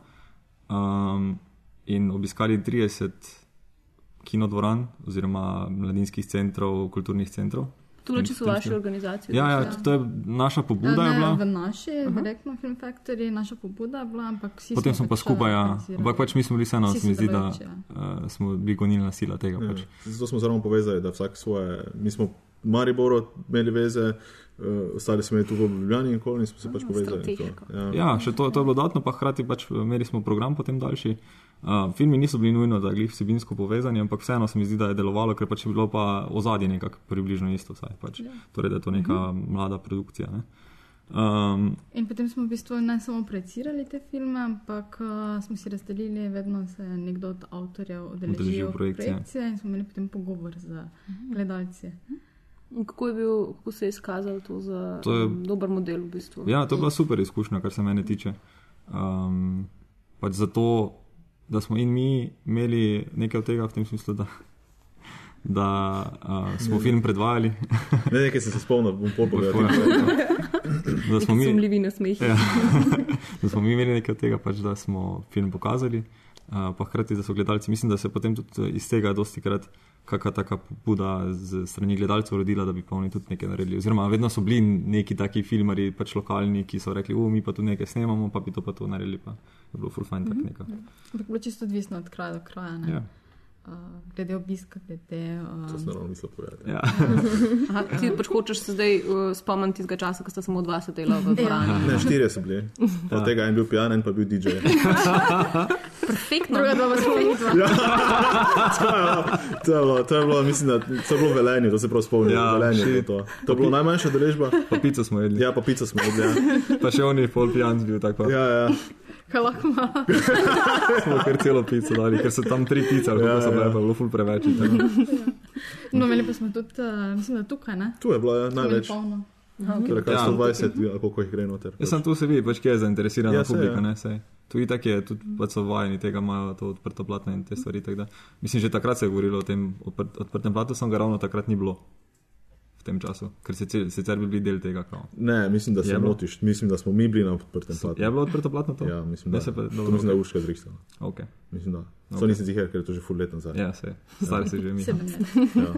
um, in obiskali 30 kinodvoran oziroma mladinskih centrov, kulturnih centrov. Tudi če so vaše organizacije. Ja, ja, to je naša pobuda. Je ne, bila. v naši, direktno Film Factory, naša pobuda je bila, ampak vsi Potem smo pa pač, skupaj, ja. ampak pač mi smo bili vseeno, se mi zdi, da ja. uh, smo bili gonilna sila tega. Ja, Pač. zato smo ravno povezali, da vsak svoje. Mi smo Mariboru imeli veze, uh, ostali smo tu v Ljubljani in koli smo se pač povezali. to. Ja. Ja, še to, to je bilo dodatno, pa hkrati pač imeli smo program potem daljši. Uh, filmi niso bili nujno, da glih vsebinsko povezani, ampak vseeno se mi zdi, da je delovalo, ker pač je bilo pa ozadje nekako približno isto. Vsaj, pač. Torej, da je to neka mlada produkcija. Ne? Um, In potem smo v bistvu ne samo projicirali te filme, ampak uh, smo si razdelili, vedno se je nekdo od avtorjev Udeležil odeležil projekcije. projekcije in smo imeli potem pogovor z gledalci. In kako, je bil, kako se je izkazalo to za To je- um, dober model? V bistvu? Ja, to je bila super izkušnja, kar se mene tiče. Um, pač zato, da smo in mi imeli nekaj od tega, v tem smislu, da, da uh, smo film predvajali, Ne, nekaj sem se spomnil, bom povedal. da smo, mi, Sumljivi nasmehi. ja, da smo mi imeli nekaj od tega, pač, da smo film pokazali, uh, pa hkrati, da so gledalci. Mislim, da se potem tudi iz tega dosti krat kakšna taka pobuda z strani gledalcev rodila, da bi pa oni tudi nekaj naredili. Oziroma, vedno so bili neki taki filmari, pač lokalni, ki so rekli, mi pa tu nekaj snemamo, pa bi to pa to naredili. Pa je bilo full fajn tak nekaj. Ampak bilo čisto odvisno od kraja do kraja. ne. Ja. Uh, glede obiska, glede. To Uh, sem naravno mislil povedati. Ja. Aha, ti pač hočeš se zdaj uh, spomniti tistega časa, ko sta samo dva sedela v dvorani. Ne, štirje so bili. Od tega en bil pijan, en pa bil DJ. Perfektno. druga dva vas pojma. To je bilo, to je bilo, mislim, da to je bilo velenje, to se prav spomnim. Ja, velenje je shit. bilo to. To je bilo najmanjša deležba. Pa pico smo jedli. Ja, pa pico smo jedli. Ja, Pa še oni pol pijan bil tako. Ja. ja. Ja. Kaj lahko ima? Smo kar celo pico dali, ker so tam tri pice, ali Ja, kako so ja. bile, pa je bilo full preveč. tako. No, imeli pa smo tudi, uh, mislim, da tukaj, ne? Tu je bilo ja, največ. polno. Torej, kaj Ja. 120, ali koliko jih gre noter. Jaz sem tu se vidi, pač kje je zainteresirana Ja, ja, publika. ja. Ne, sej. Tu itak je, tudi pač so vajeni tega, imajo to odprto platno in te stvari. tako Da, mislim, že takrat se je govorilo o tem odprt, odprtem platu, sem ga ravno takrat ni bilo tem času, ker se cel- sicer bi bili del tega. Kao. Ne, mislim, da se Je motiš. Mislim, da smo mi bili na odprtem platnu. Je bilo odprto platno to? Ja, mislim, Ne, da, se pa- to dobro, mislim, da je okej. Urška zrihtala. Okay. Mislim, da. To Ok. nisem ziger, ker je to že full let nazaj. Ja, se, stari se že mi. Ja.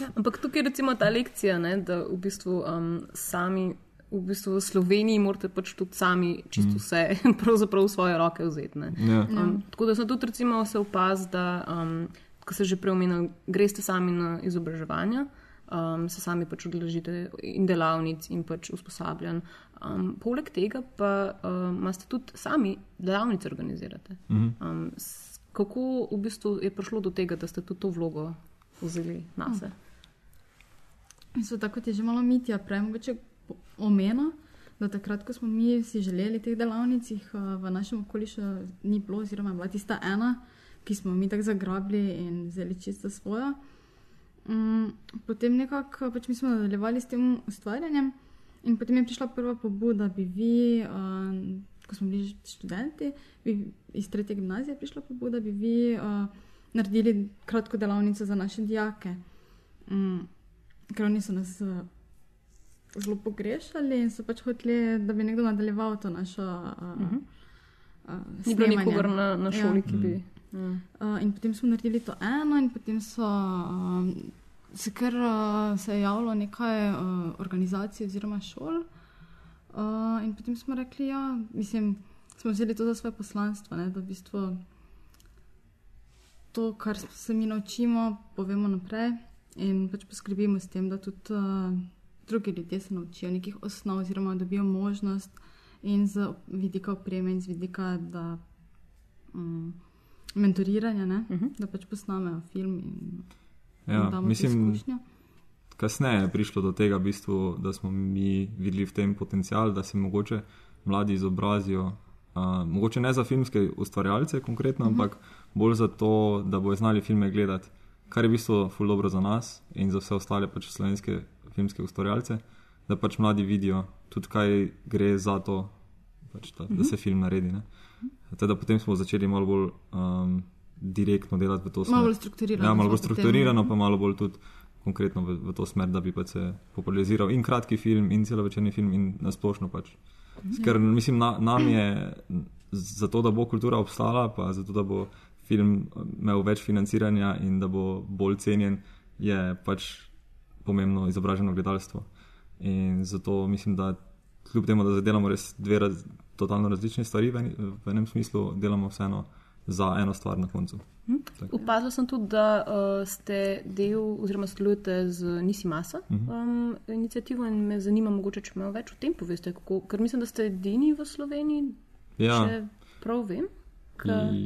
Ja, ampak tukaj je recimo ta lekcija, ne, da v bistvu um, sami. V bistvu v Sloveniji morate pač tudi sami čisto vse, pravzaprav v svoje roke vzeti. ne. Ja. Um, tako da sem tudi recimo se opazil, da, um, ko se že preomenil, greste sami na izobraževanja, um, se sami pač odložite in delavnic in pač usposabljanj. Um, poleg tega pa um, imate tudi sami delavnice organizirate. Um, kako v bistvu je prišlo do tega, da ste tudi to vlogo vzeli na sebe? So tako kot je že malo mitja prej, mogoče omenil, da takrat, ko smo mi si želeli teh delavnic, eh, v našem okolju še ni bilo, oziroma je bila tista ena, ki smo mi tako zagrabili in vzeli čisto svojo. Mm, potem nekako pač mi smo nadaljevali s tem ustvarjanjem, in potem je prišla prva pobuda, da bi vi, uh, ko smo bili študenti, bi iz tretje gimnazije prišla pobuda, da bi vi uh, naredili kratko delavnico za naše dijake. Mm, ker oni so nas uh, zelo pogrešali in so pač hoteli, da bi nekdo nadaljeval to našo. Uh, uh -huh. uh, Ni bilo nikogar na, na šoli, Ja. ki bi. Ja. Uh, potem smo naredili to eno, in potem so um, se kar uh, se je javilo nekaj uh, organizacij oziroma šol. Uh, in potem smo rekli, ja, mislim, smo vzeli to za svoje poslanstvo, ne, da v bistvu to, kar se mi naučimo, povemo naprej in pač poskrbimo s tem, da tudi uh, drugi ljudje se naučijo nekih osnov oziroma dobijo možnost in z vidika opreme in z vidika, da. Um, mentoriranja, ne? uh -huh. da pač posnamejo film in, Ja, in damo mislim, izkušnjo. kasneje je prišlo do tega, v bistvu, da smo mi videli v tem potencial, da se mogoče mladi izobrazijo. Uh, mogoče ne za filmske ustvarjalce, konkretno, uh -huh. ampak bolj za to, da bodo znali filme gledati, kar je v bistvu ful dobro za nas in za vse ostale pač slovenske filmske ustvarjalce, da pač mladi vidijo tudi, kaj gre za to, pač ta, uh -huh. da se film naredi. Ne? Teda potem smo začeli malo bolj um, direktno delati v to smer. Malo bolj strukturirano Ja, malo bolj potem. strukturirano, pa malo bolj tudi konkretno v, v to smer, da bi pač se populariziral in kratki film, in celovečerni film, in nasplošno pač. Ker mislim, na, nam je zato, da bo kultura obstala, pa zato, da bo film imel več financiranja in da bo bolj cenjen, je pač pomembno izobraženo gledalstvo. In zato mislim, da kljub temu, da delamo res dve raz, totalno različne stvari, v, en- v enem smislu delamo vseeno za eno stvar na koncu. Opazila sem tudi, da uh, ste del oziroma sodelujete z Nisi Masa um, inicijativo in me zanima, mogoče, če malo več o tem poveste, kako, ker mislim, da ste edini v Sloveniji, Ja. če prav vem.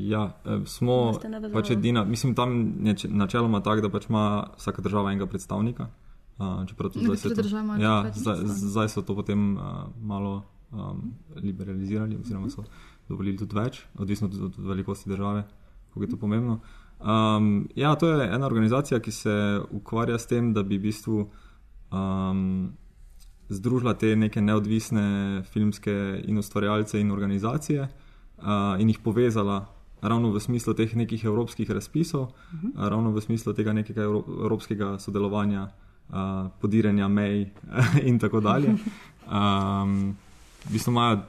Ja, eh, smo pač edina. Mislim, tam je če- načeloma tako, da pač ima vsaka država enega predstavnika. Uh, čeprav to zdaj se to, ja, tudi zdaj, zdaj so to potem uh, malo um, liberalizirali, oziroma so dovolili tudi več, odvisno tudi od velikosti države, kako je to pomembno. Um, ja, to je ena organizacija, ki se ukvarja s tem, da bi v bistvu um, združila te neke neodvisne filmske in ustvarjalce in organizacije uh, in jih povezala ravno v smislu teh nekih evropskih razpisov, uh -huh. ravno v smislu tega nekega evro, evropskega sodelovanja, uh, podiranja mej in tako dalje. Um, v bistvu imajo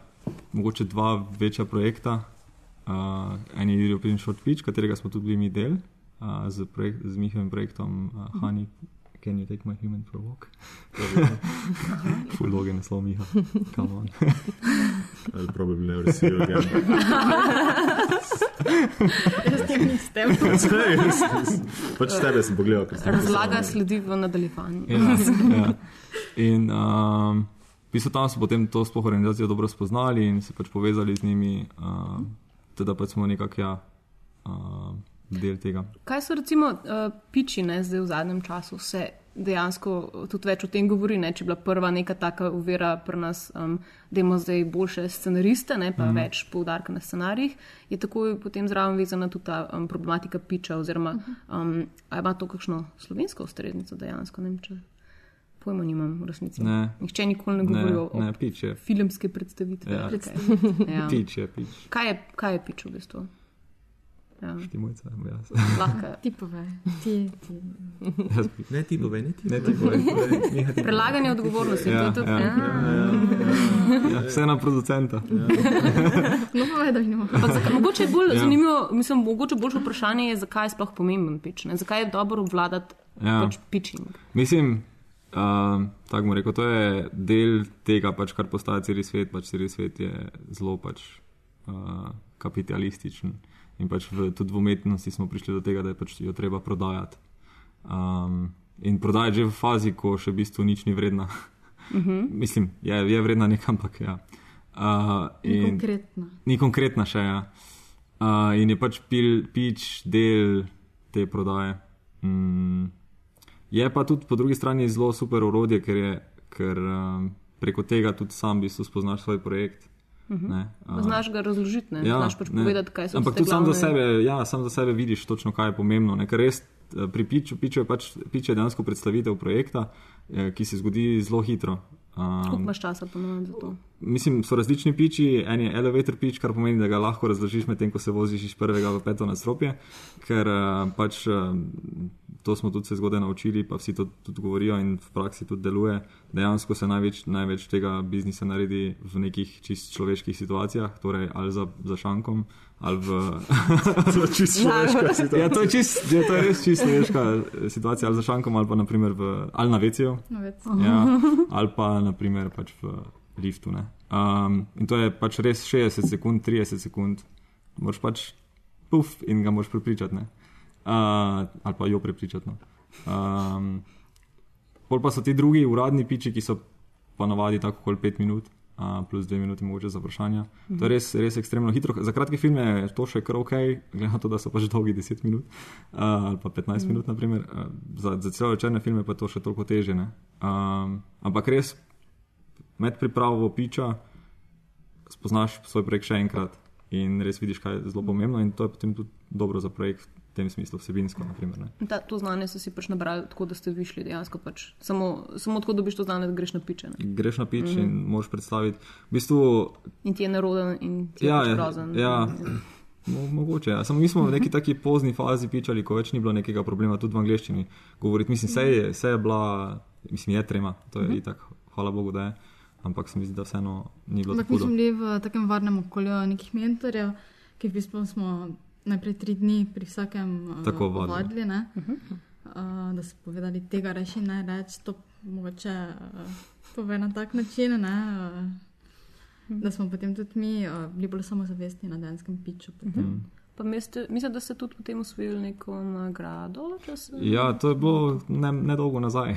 mogoče dva večja projekta. Uh, en je European Short Pitch, katerega smo tudi mi del, uh, z, projekt, z njihovim projektom uh, Honey, Can you take my human for a walk? Full loge naslov Miha. Come on. I'll probably never see you again. Jaz tem nisem. Pač tebe sem pogledal, razlaga sledi v nadaljevanju. Ja, ja. In um, v bistvu tam so potem to sploh organizacijo dobro spoznali in se pač povezali z njimi, uh, teda pač smo nekako ja, uh, del tega. Kaj so recimo uh, piči, ne, zdaj v zadnjem času se dejansko tudi več o tem govori, ne, če je bila prva neka taka uvera pri nas, um, da imamo zdaj boljše scenariste, ne, pa mm. več poudarka na scenarijih, je takoj potem zraven vezana tudi ta um, problematika piča oziroma um, a ima to kakšno slovensko ustreznico dejansko, ne vem, če pojma nimam v resnici. Ne. Nihče nikoli ne govori Ne, o ne, pič je. filmske predstavitve. Ja. kaj. Ja. Pič je, pič. Kaj je, kaj je pič v bistvu? Ja, Ti mojca, jaz. lahko. Ti povej, ti, ti. jaz. Ne ti povej, ne ti Ne, ti povej, povej. Ti povej. Prelaganje odgovornosti. Ja, tudi, ja, ja. Ja, vse na producenta. No, povej, da vidimo. Ampak zakaj- Mogoče je bolj Ja. ja. zanimivo, mislim, mogoče boljše vprašanje je, zakaj je sploh pomemben pič. Ne? Zakaj je dobro obvladati Ja. ja. pač pitching? Mislim, uh, tako bom rekel, to je del tega, pač, kar postaja cel svet. Pač cel svet je zelo pač, uh, kapitalističen. In pač v, tudi v umetnosti smo prišli do tega, da je pač jo treba prodajati. Um, in prodajati že v fazi, ko še v bistvu nič ni vredna. Uh -huh. Mislim, je, je vredna nekam, ampak ja. Uh, in, Konkretno. ni konkretna še. Ja. Uh, in je pač pil, pič del te prodaje. Mm. Je pa tudi po drugi strani zelo super orodje, ker, je, ker um, preko tega tudi sam v bistvu spoznaš svoj projekt. Uh -huh. uh, Znaš ga razložiti, ne? znaš pač ne. povedati, kaj so Ampak tiste tudi sam za, glavne- sebe, ja, sam za sebe vidiš točno, kaj je pomembno. Ne? Ker res eh, pri piču, piču je pač pič je dejansko predstavitev projekta, eh, ki se zgodi zelo hitro. Koliko Um, imaš časa ponovno za to? mislim, so različni piči. En je elevator pitch, kar pomeni, da ga lahko razložiš medtem, ko se voziš iz prvega v peto nadstropje, ker uh, pač. Uh, To smo tudi se zgodaj naučili, pa vsi to tudi govorijo in v praksi tudi deluje. Dejansko se največ, največ tega biznisa naredi v nekih čist človeških situacijah, torej ali za, za šankom, ali v. To je čisto človeška situacija. ja, to je, čist, ja, to je res čisto človeška situacija, ali za šankom, ali pa naprimer v, ali na vecijo. No, več. Ja, ali pa naprimer pač v liftu. ne. Um, in to je pač res 60 sekund, 30 sekund, moraš pač puf in ga moraš prepričati. ne. Uh, ali pa jo prepričati. No. Um, pol pa so ti drugi uradni piči, ki so ponavadi tako kot 5 minut. Uh, plus dve minuti, mogoče za vprašanja. To je res, res ekstremno hitro. Za kratke filme je to še kar ok, glede na to, da so pač dolgi 10 minut uh, ali pa 15 minut, naprimer. Uh, za, za celo večerne filme pa je to še toliko teže. ne. Um, ampak res med pripravo piča spoznaš svoj projekt še enkrat in res vidiš, kaj je zelo pomembno, in to je potem tudi dobro za projekt v tem smislu, vsebinsko. Naprimer, ne. Ta, to znanje so si pač nabrali tako, da ste višli dejansko. Pač. Samo, samo tako dobiš to znanje, da greš na piče. Ne? Greš na pič mm -hmm. in moraš predstaviti. V bistvu, In ti je neroden in ti je Ja, pač ja, grozen. ja. Mo, mogoče. Ja. Samo mi smo v neki taki pozni fazi pičali, ko več ni bilo nekega problema, tudi v angleščini govoriti. Mislim, vse je, vse je bila, mislim, je trema, to je mm -hmm. itak, hvala Bogu, da je. Ampak se mi zdi, da vseeno ni bilo tako smo bili v takem varnem okolju nekih mentorjev, ki v bistvu smo najprej tri dni pri vsakem uh, Tako vadili. vadili ne? uh, da so povedali, tega reči ne reči, to mogoče uh, pove na tak način. Ne? Uh, da smo potem tudi mi uh, bili bolj samozavestni na denskem piču. potem. Pa mislite, mislite, da ste tudi potem usvojili neko nagrado? če se- Ja, to je bilo ne, nedolgo nazaj.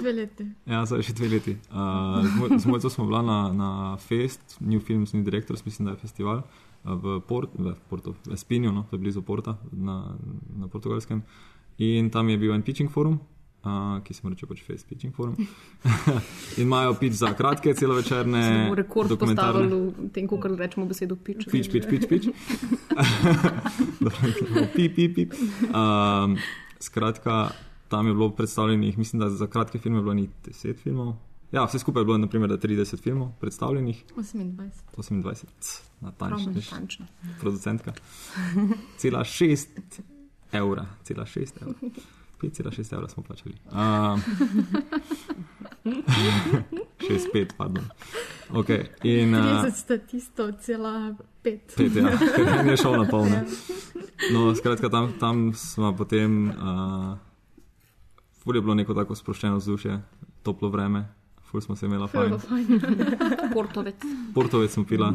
Dve leti. ja, zdaj že dve leti. Uh, z moj- z mojco smo bila na, na Fest, New Films New Directors, mislim, da je festival. Uh, V, Port, v, Porto, v Espinju, no, to je blizu Porta na, na portugalskem. In tam je bil en pitching forum, uh, ki se mu reče pač Face Pitching Forum. in imajo pitch za kratke, celovečerne, rekord postavili v tem, ko rečemo besedo pič. Pič, pič, pič, pič. pip, pip, pip. Um, skratka, tam je bilo predstavljenih, mislim, da za kratke filme je bilo ni 10 filmov. Ja, vse skupaj je bilo, naprimer, da 30 filmov predstavljenih, 28. 28, c, natančno, veš, Natančno. producentka. Cela 6 evra, cela 6 evra. 5,6 evra smo plačali. Um, 6,5, pardon. Okay. In, uh, 30 statistov, cela 5. Pet, ja, ker je šel na polno. No, skratka, tam, tam smo potem, uh, ful je bilo neko tako sproščeno vzdušje, toplo vreme, ful smo se imeli fajn. Portovec. Portovec smo pila,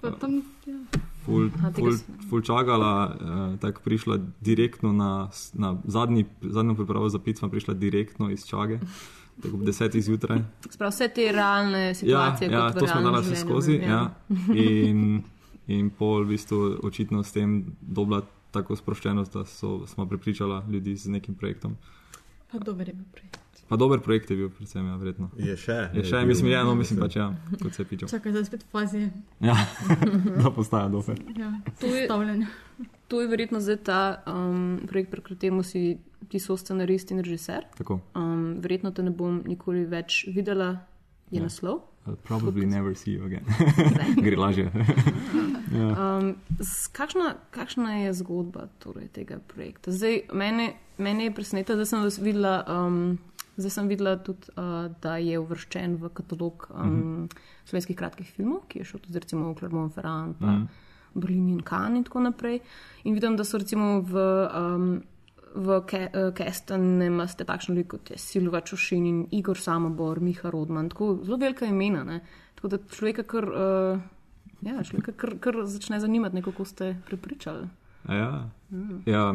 Pa tam, ja. ful, ful, ful čakala, uh, tako prišla direktno na, na zadnji, zadnjo pripravo za pit, smo prišla direktno iz čage. Tako ob desetih zjutraj. Sprav vse te realne Ja, situacije. ja, v to smo vse življenju, skozi. ne? Ja. In, in pol, v bistvu, očitno s tem dobila tako sproščenost, da so, smo prepričala ljudi z nekim projektom. Pa dober je bil prej. Pa dober projekt je bil, predvsem, ja, verjetno. Je še. Je še, bil, mislim, ja, no, mislim pač, ja, kot se je pičal. Čakaj, zdaj spet fazi Ja, da postaja dober. ja, To je- stavljanja. To je verjetno zdaj ta um, projekt, pri katerem si ti so scenarist in režiser. Tako. Um, verjetno te ne bom nikoli več videla, je Ja. naslov. I'll probably never see you again. Gre lažje. ja. Um, kakšna, kakšna je zgodba torej, tega projekta? Zdaj, mene, mene je presenetilo, da sem vas videla. Um, Zdaj sem videla tudi, uh, da je uvrščen v katalog um, uh -huh. slovenskih kratkih filmov, ki je šel tudi recimo v Clermont-Ferrand, pa uh -huh. Berlin in Cannes in tako naprej. In vidim, da so recimo v, um, v Ke- uh, Kestanu imate takšne ljudi kot je Silva Čošin in Igor Samobor, Miha Rodman, tako zelo velika imena. Ne? Tako da človeka kar, uh, ja, človeka kar, kar začne zanimati, ne, kako ste prepričali. Ja. ja,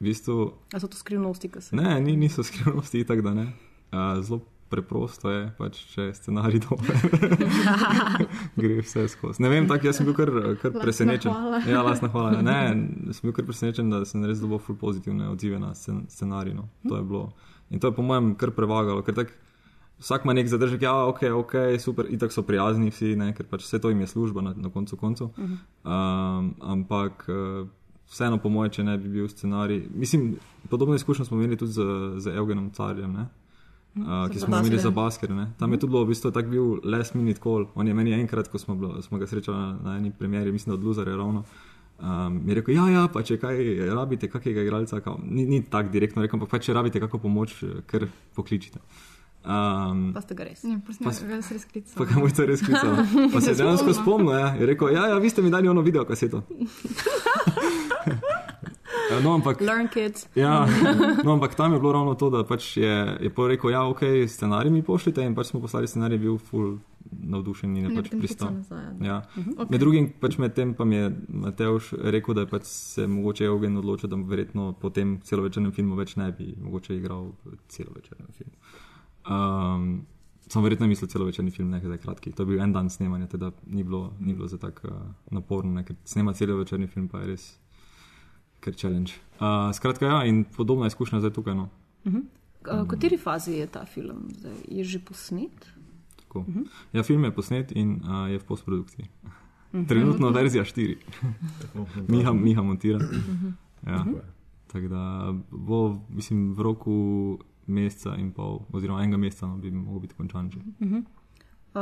v bistvu A so to skrivnosti, ki se Ne, ni, niso skrivnosti, tako da ne. Uh, zelo preprosto je, pač, če je scenarij dober. Gre vse skozi. Ne vem, tako jaz sem bil kar, kar Lastna presenečen. hvala. Ja, lasna hvala. Ne, sem bil kar presenečen, da sem res dobil ful pozitivne odzive na scen, scenarij. No. To je bilo. In to je po mojem kar prevagalo, ker tak, vsak ima nek zadržek, ja, ok, ok, super, itak so prijazni vsi, ne, ker pač vse to jim je služba na, na koncu koncev. Um, ampak uh, vseeno, po mojem, če ne bi bil scenarij. Mislim, podobno izkušnjo smo imeli tudi z, z Evgenom Carjem. Ne? uh, ki smo ga imeli za Basker. Ne. Tam je tudi bilo v bistvu tak bil last minute call. On je meni enkrat, ko smo, bilo, smo ga srečali na, na eni premjeri, mislim, da od Luzarja ravno. Um, je rekel, ja, ja, pa če kaj rabite, kakega igralca, kao, ni, ni tako direktno rekel, ampak pa če rabite kakšno pomoč, kar pokličite. Um, Pa ste ga res. Ja, pa sem ga res klical. pa ga mojca res klical. Pa se je dejansko spomnil, ja. je rekel, ja, ja, vi ste mi dali ono video kaseto. Ja, No, ampak, Learn kids. ja, no, ampak tam je bilo ravno to, da pač je, je pol rekel, ja, ok, scenarij mi pošljite in pač smo poslali scenarij, bil full navdušen in je Ne, pač pristal. klical nazaj, ja. Ja. Ok. Med drugim pač med tem pa mi je Mateoš rekel, da je pač se mogoče Eugen odločil, da verjetno po tem celovečernem filmu več ne bi mogoče igral celovečernem filmu. Um, sem verjetno mislil celovečerni film, nekaj zdaj kratki. To je bil en dan snemanja, teda ni bilo, ni bilo za tako uh, naporno, ne, ker snema celovečerni film pa je res kar challenge. Uh, skratka, ja, in podobna izkušnja zdaj tukaj. No. V kateri fazi je ta film? Zdaj, je že posnet? Tako. Ja, film je posnet in uh, je v postprodukciji. Trenutno verzija 4. Miha, Miha montira. Ja. Tako da bo, mislim, v roku meseca in pol, oziroma enega meseca, no, bi lahko biti končan. Že.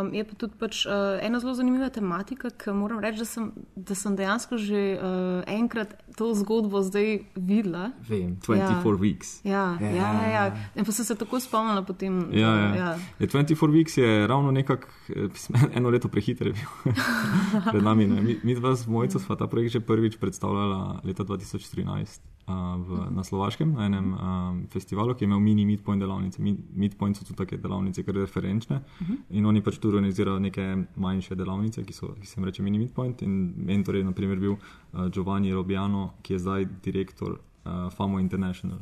Um, je pa tudi pač, uh, ena zelo zanimiva tematika, ki moram reči, da sem, da sem dejansko že uh, enkrat to zgodbo zdaj videla. Vem, 24 Ja. weeks. Ja, ja, ja. ja. In pa sem se tako spomnila potem. Ja, da- ja. ja. Je 24 weeks je ravno nekako eh, eno leto prehiter je bil pred nami. Ne. Mi, mi dva z Mojco sva ta projekt že prvič predstavljala leta 2013 uh, v, na Slovaškem, na enem um, festivalu, ki je imel mini midpoint delavnice. Mi, midpoint so tudi take delavnice, ker referenčne. In oni pač tudi organizirajo neke manjše delavnice, ki, so, ki se jim reče mini midpoint. In mentor je naprimer bil uh, Giovanni Robiano, ki je zdaj direktor uh, Famo International.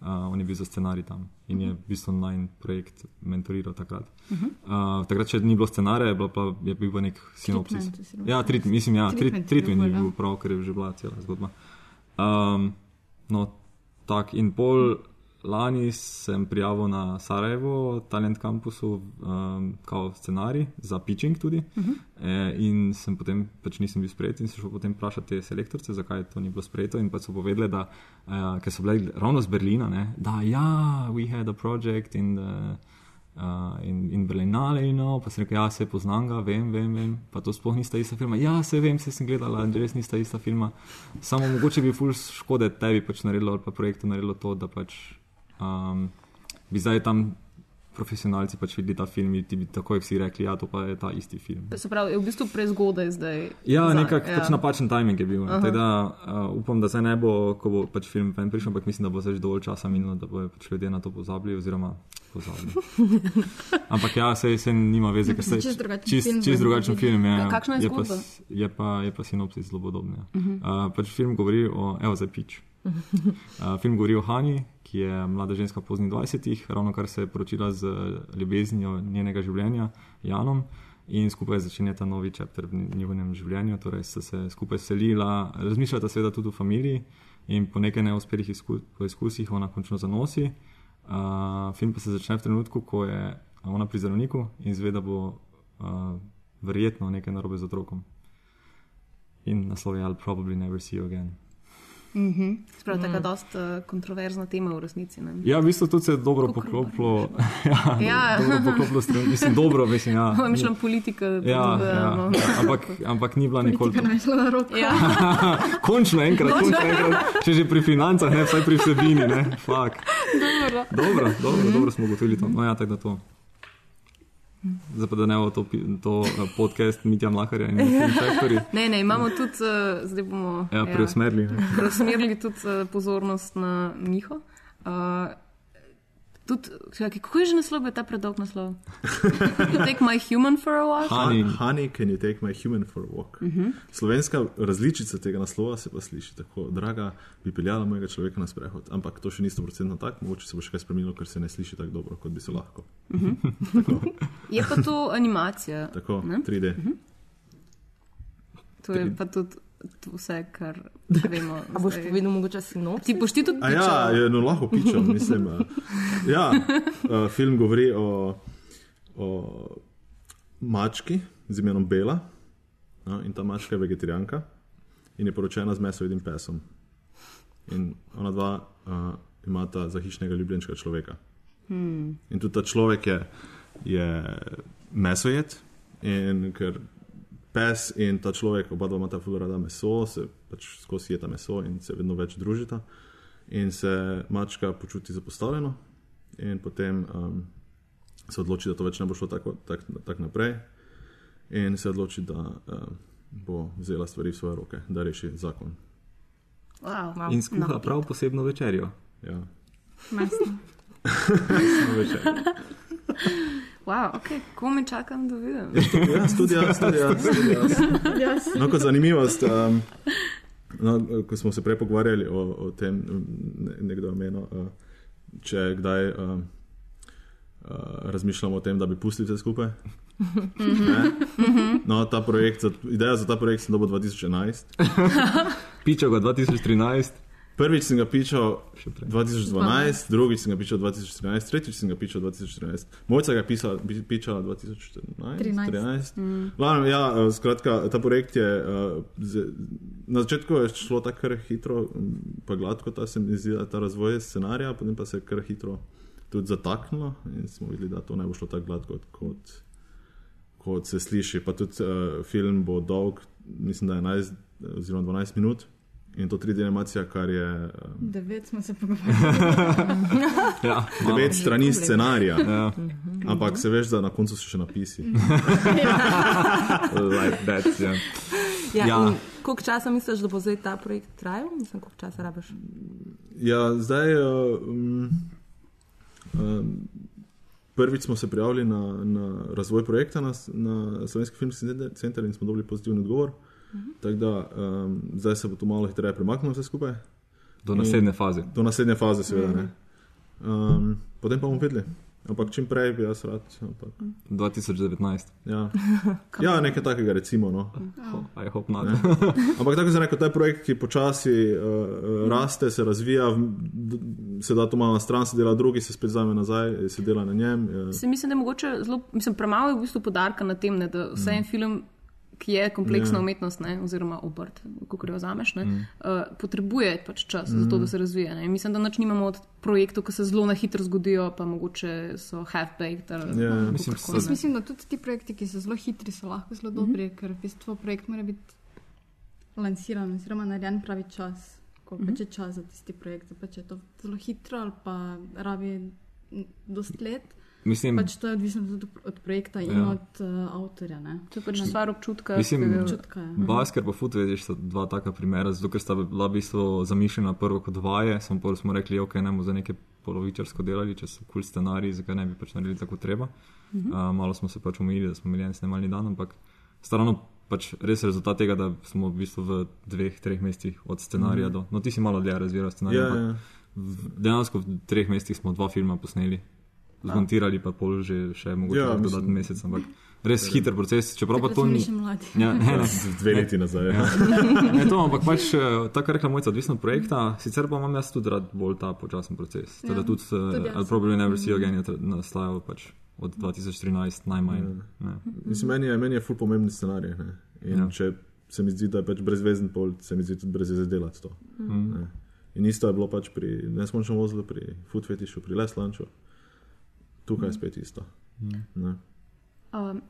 Uh, on je bil za scenarij tam in je v bistvu naj projekt mentoriral takrat. Uh, takrat, če ni bilo scenarija, je, bilo pa, je bil pa nek sinopsis. Treatment, Ja, trit, mislim, ja, Treatment treatment, je bil prav, ker je že bila cela zgodba. Um, no, tak in pol lani sem prijavil na Sarajevo, Talent Campusu, um, kao scenarij za pitching tudi. Uh -huh. e, in sem potem pač nisem bil sprejet in sem šel potem vprašati te selektorce, zakaj to ni bilo sprejeto. In pa so povedali, da, uh, ker so bile ravno z Berlina, ne, da ja, we had a project in the. Uh, in, in Berlinale, you know, pa sem rekel, ja, se poznam ga, vem, vem, vem, pa to sploh nista ista filma. Ja, se vem, se sem gledala, res nista ista filma. Samo mogoče bi ful škode tebi pač naredilo ali pa projektu naredilo to, da pač um, bi zdaj tam profesionalci pač videli ta film in ti bi takoj vsi rekli, ja, to pa je ta isti film. Se pravi, je v bistvu prezgodaj zdaj. Ja, nekako ja. pač napačen timing je bil. ne. Tako Da, uh, upam, da zdaj ne bo, ko bo pač film ven prišel, ampak mislim, da bo zdaj že dovolj časa minilo, da bodo pač ljudje na to pozabili. Oziroma, pozabili. ampak ja, sej se nima veze, ker se Čisto drugačen čist, film čist drugačen film. Je, Kakšna je je, pa, zgodba? je, pa, je pa sinopsis zelo podoben. Ja. Uh -huh. uh, pač film govori o, evo, zdaj pič. Uh, film govori o Hani, ki je mlada ženska v poznih 20-ih, ravno kar se je poročila z ljubeznijo njenega življenja, Janom, in skupaj začenjata novi čepter v njihovem življenju. Torej, sta se skupaj selila, razmišljata seveda tudi o familiji, in po nekaj neuspelih izku, poizkusih ona končno zanosi. Uh, film pa se začne v trenutku, ko je ona pri zdravniku in zve, da bo uh, verjetno nekaj narobe z otrokom. In naslov je I'll probably never see you again. Sprav, taka dosta uh, kontroverzna tema v resnici. Ne? Ja, v bistvu tudi se je dobro Kako poklopilo. ja, Ja. dobro poklopilo s tem. Mislim, dobro, mislim, ja. Moja mišljena politika. Ja, tudi, ja. no. Ampak, ampak ni bila nikoli. Politika nam je šla na roko. Ja. končno enkrat, končno enkrat, če že pri financah, ne vsaj pri vsebini. Ne? Fuck. Dobro, dobro, dobro, dobro smo ugotovili to. No, ja, tako da to. Zdaj pa da ne bo to, to eh, podcast Mitja Mlakarja in Factory. Ne, ne, imamo tudi, uh, zdaj bomo Ja, preusmerili. ne. preusmerili tudi uh, pozornost na Miho. Uh, tudi, kako je že naslov, je ta predolg naslov? You take my human for a walk? Honey. Honey, can you take my human for a walk? Uh -huh. Slovenska različica tega naslova se pa sliši tako, draga, bi peljala mojega človeka na sprehod. Ampak to še ni 100% tako, mogoče se bo še kaj spremenilo, ker se ne sliši tako dobro, kot bi se lahko. Je pa to animacija. Tako, Ne? 3D. To je pa tudi vse, kar vemo. A boš zdaj. povedal mogoče sinopsis? Ti boš ti tudi A ja, je, no lahko pičem, mislim. Ja, film govori o, o mački z imenom Bela. No, in ta mačka je vegetarijanka in je poročena z mesovidim pesom. In ona dva uh, imata za hišnega ljubljenčka človeka. Hmm. In tudi ta človek je, je mesojet, in ker pes in ta človek, oba dva imata zelo rada meso, se pač skozi jeta meso in se vedno več družita. In se mačka počuti zapostavljeno, in potem um, se odloči, da to več ne bo šlo tako tak, tak naprej, in se odloči, da um, bo vzela stvari v svoje roke, da reši zakon. Wow. Wow. In skuha No. prav posebno večerjo. Ja. Mestno. Večer. Wow, okay. Ko me čakam, da vidim. Ja, tudi jaz, tudi jaz. Tudi jaz. No, kot zanimivost, um, no, ko smo se prej pogovarjali o, o tem, ne, nekdo omenil, uh, če kdaj um, uh, razmišljamo o tem, da bi pustili vse skupaj. Ne? No, ta projekt, za, ideja za ta projekt sem dobil 2011. Pičal ga 2013, Prvič sem ga pičal še prej. 2012, drugič sem ga pičal 2014, tretjič sem ga pičal 2014. Mojca ga je pisala, pi- pičala 2014. 13. 13. Mm. Ja, eh, skratka, ta projekt je uh, z, na začetku je šlo tako kar hitro, pa gladko ta se mi zdi, da ta razvoj scenarija, potem pa se je kar hitro tudi zataknilo in smo videli, da to ne bo šlo tako gladko, kot, kot se sliši. Pa tudi uh, film bo dolg, mislim, da je 11 oziroma 12 minut. In to 3D animacija, kar je um, Devet smo se pogovarjali. Ja, malo. devet strani scenarija. Ja, Ampak se veš, da na koncu so še napisi. like that, ja. Ja, Ja. ja. Koliko časa misliš, da bo zdaj ta projekt trajal? Mislim, koliko časa rabiš? Ja, zdaj. Uh, um, um, prvič smo se prijavili na, na razvoj projekta na, na Slovenski filmski center- in smo dobili pozitivni odgovor. Tako da um, zdaj se bo to malo hitreje premaknilo vse skupaj, Do naslednje faze. do naslednje faze, seveda. ne. Um, potem pa bomo videli. Ampak čim prej bi jaz rad. Ampak, 2019. ja. ja, nekaj takega, recimo. No. I hope not. Ampak tako se reče, ta projekt, ki počasi uh, raste, se razvija, se da to malo na stran, se dela drugi, se spet vzame nazaj, se dela na njem. Uh, Se mislim, da je mogoče zelo, mislim, premalo je v bistvu podarka na tem, ne, da vse en film, ki je kompleksna Ja. umetnost, ne, oziroma obrt, kako jo vzameš, ne, uh, potrebuje pač čas za to, da se razvije. Ne. In Mislim, da nič nimamo od projektov, ki se zelo na hitro zgodijo, pa mogoče so half-baked. ali Ja. Mislim, ne. Jaz mislim, da tudi ti projekti, ki so zelo hitri, so lahko zelo dobri, ker v bistvu projekt mora biti lansiran, oziroma narejen pravi čas. Ko pač je čas za tisti projekt, pa če je to zelo hitro ali pa rabi m, dosti let, Mislim, pač to je odvisno tudi od projekta in Ja. od uh, avtorja. Ne? To je pač stvar občutka. Mislim, ga- Občutka je. Basker pa Footwear sta dva taka primera, zato ker sta bila v bistvu zamišljena prvo kot vaje, samo pol smo rekli, ok, ne bomo za neke polovičarsko delali, če so kul cool scenariji, zakaj ne bi pač naredili tako treba. Uh -huh. uh, malo smo se pač umili, da smo imeli en snemalni dan, ampak strano pač res rezultat tega, da smo v bistvu v dveh, treh mesecih od scenarija uh -huh. do. No, ti si malo dlje razviral scenarij. ja, ampak ja. v- Dejansko v treh mesecih smo dva filma posneli, zmontirali pa pol že še mogoče Ja, ja, dodatni mesec, ampak res hiter proces, čeprav pa Takrat to ni. Ja, ne, ne. Dve leti nazaj. Ja. Ne, to, ampak pač eh, tako rekla mojca, odvisno od projekta, sicer pa imam jaz tudi rad bolj ta počasen proces. Teda Ja, tudi, tudi uh, jaz. I'll probably never see you again je nastajal pač od 2013 najmanj. Ne. Mislim, meni je, meni je ful pomemben scenarij. Ne? In Ja. ja. če se mi zdi, da je pač brezvezen pol, se mi zdi tudi brez veze delati to. Mm. Ne. In isto je bilo pač pri neskončnem vozilu, pri Food Fetishu, pri Les Lunchu. Tukaj je spet isto. Ne. Um,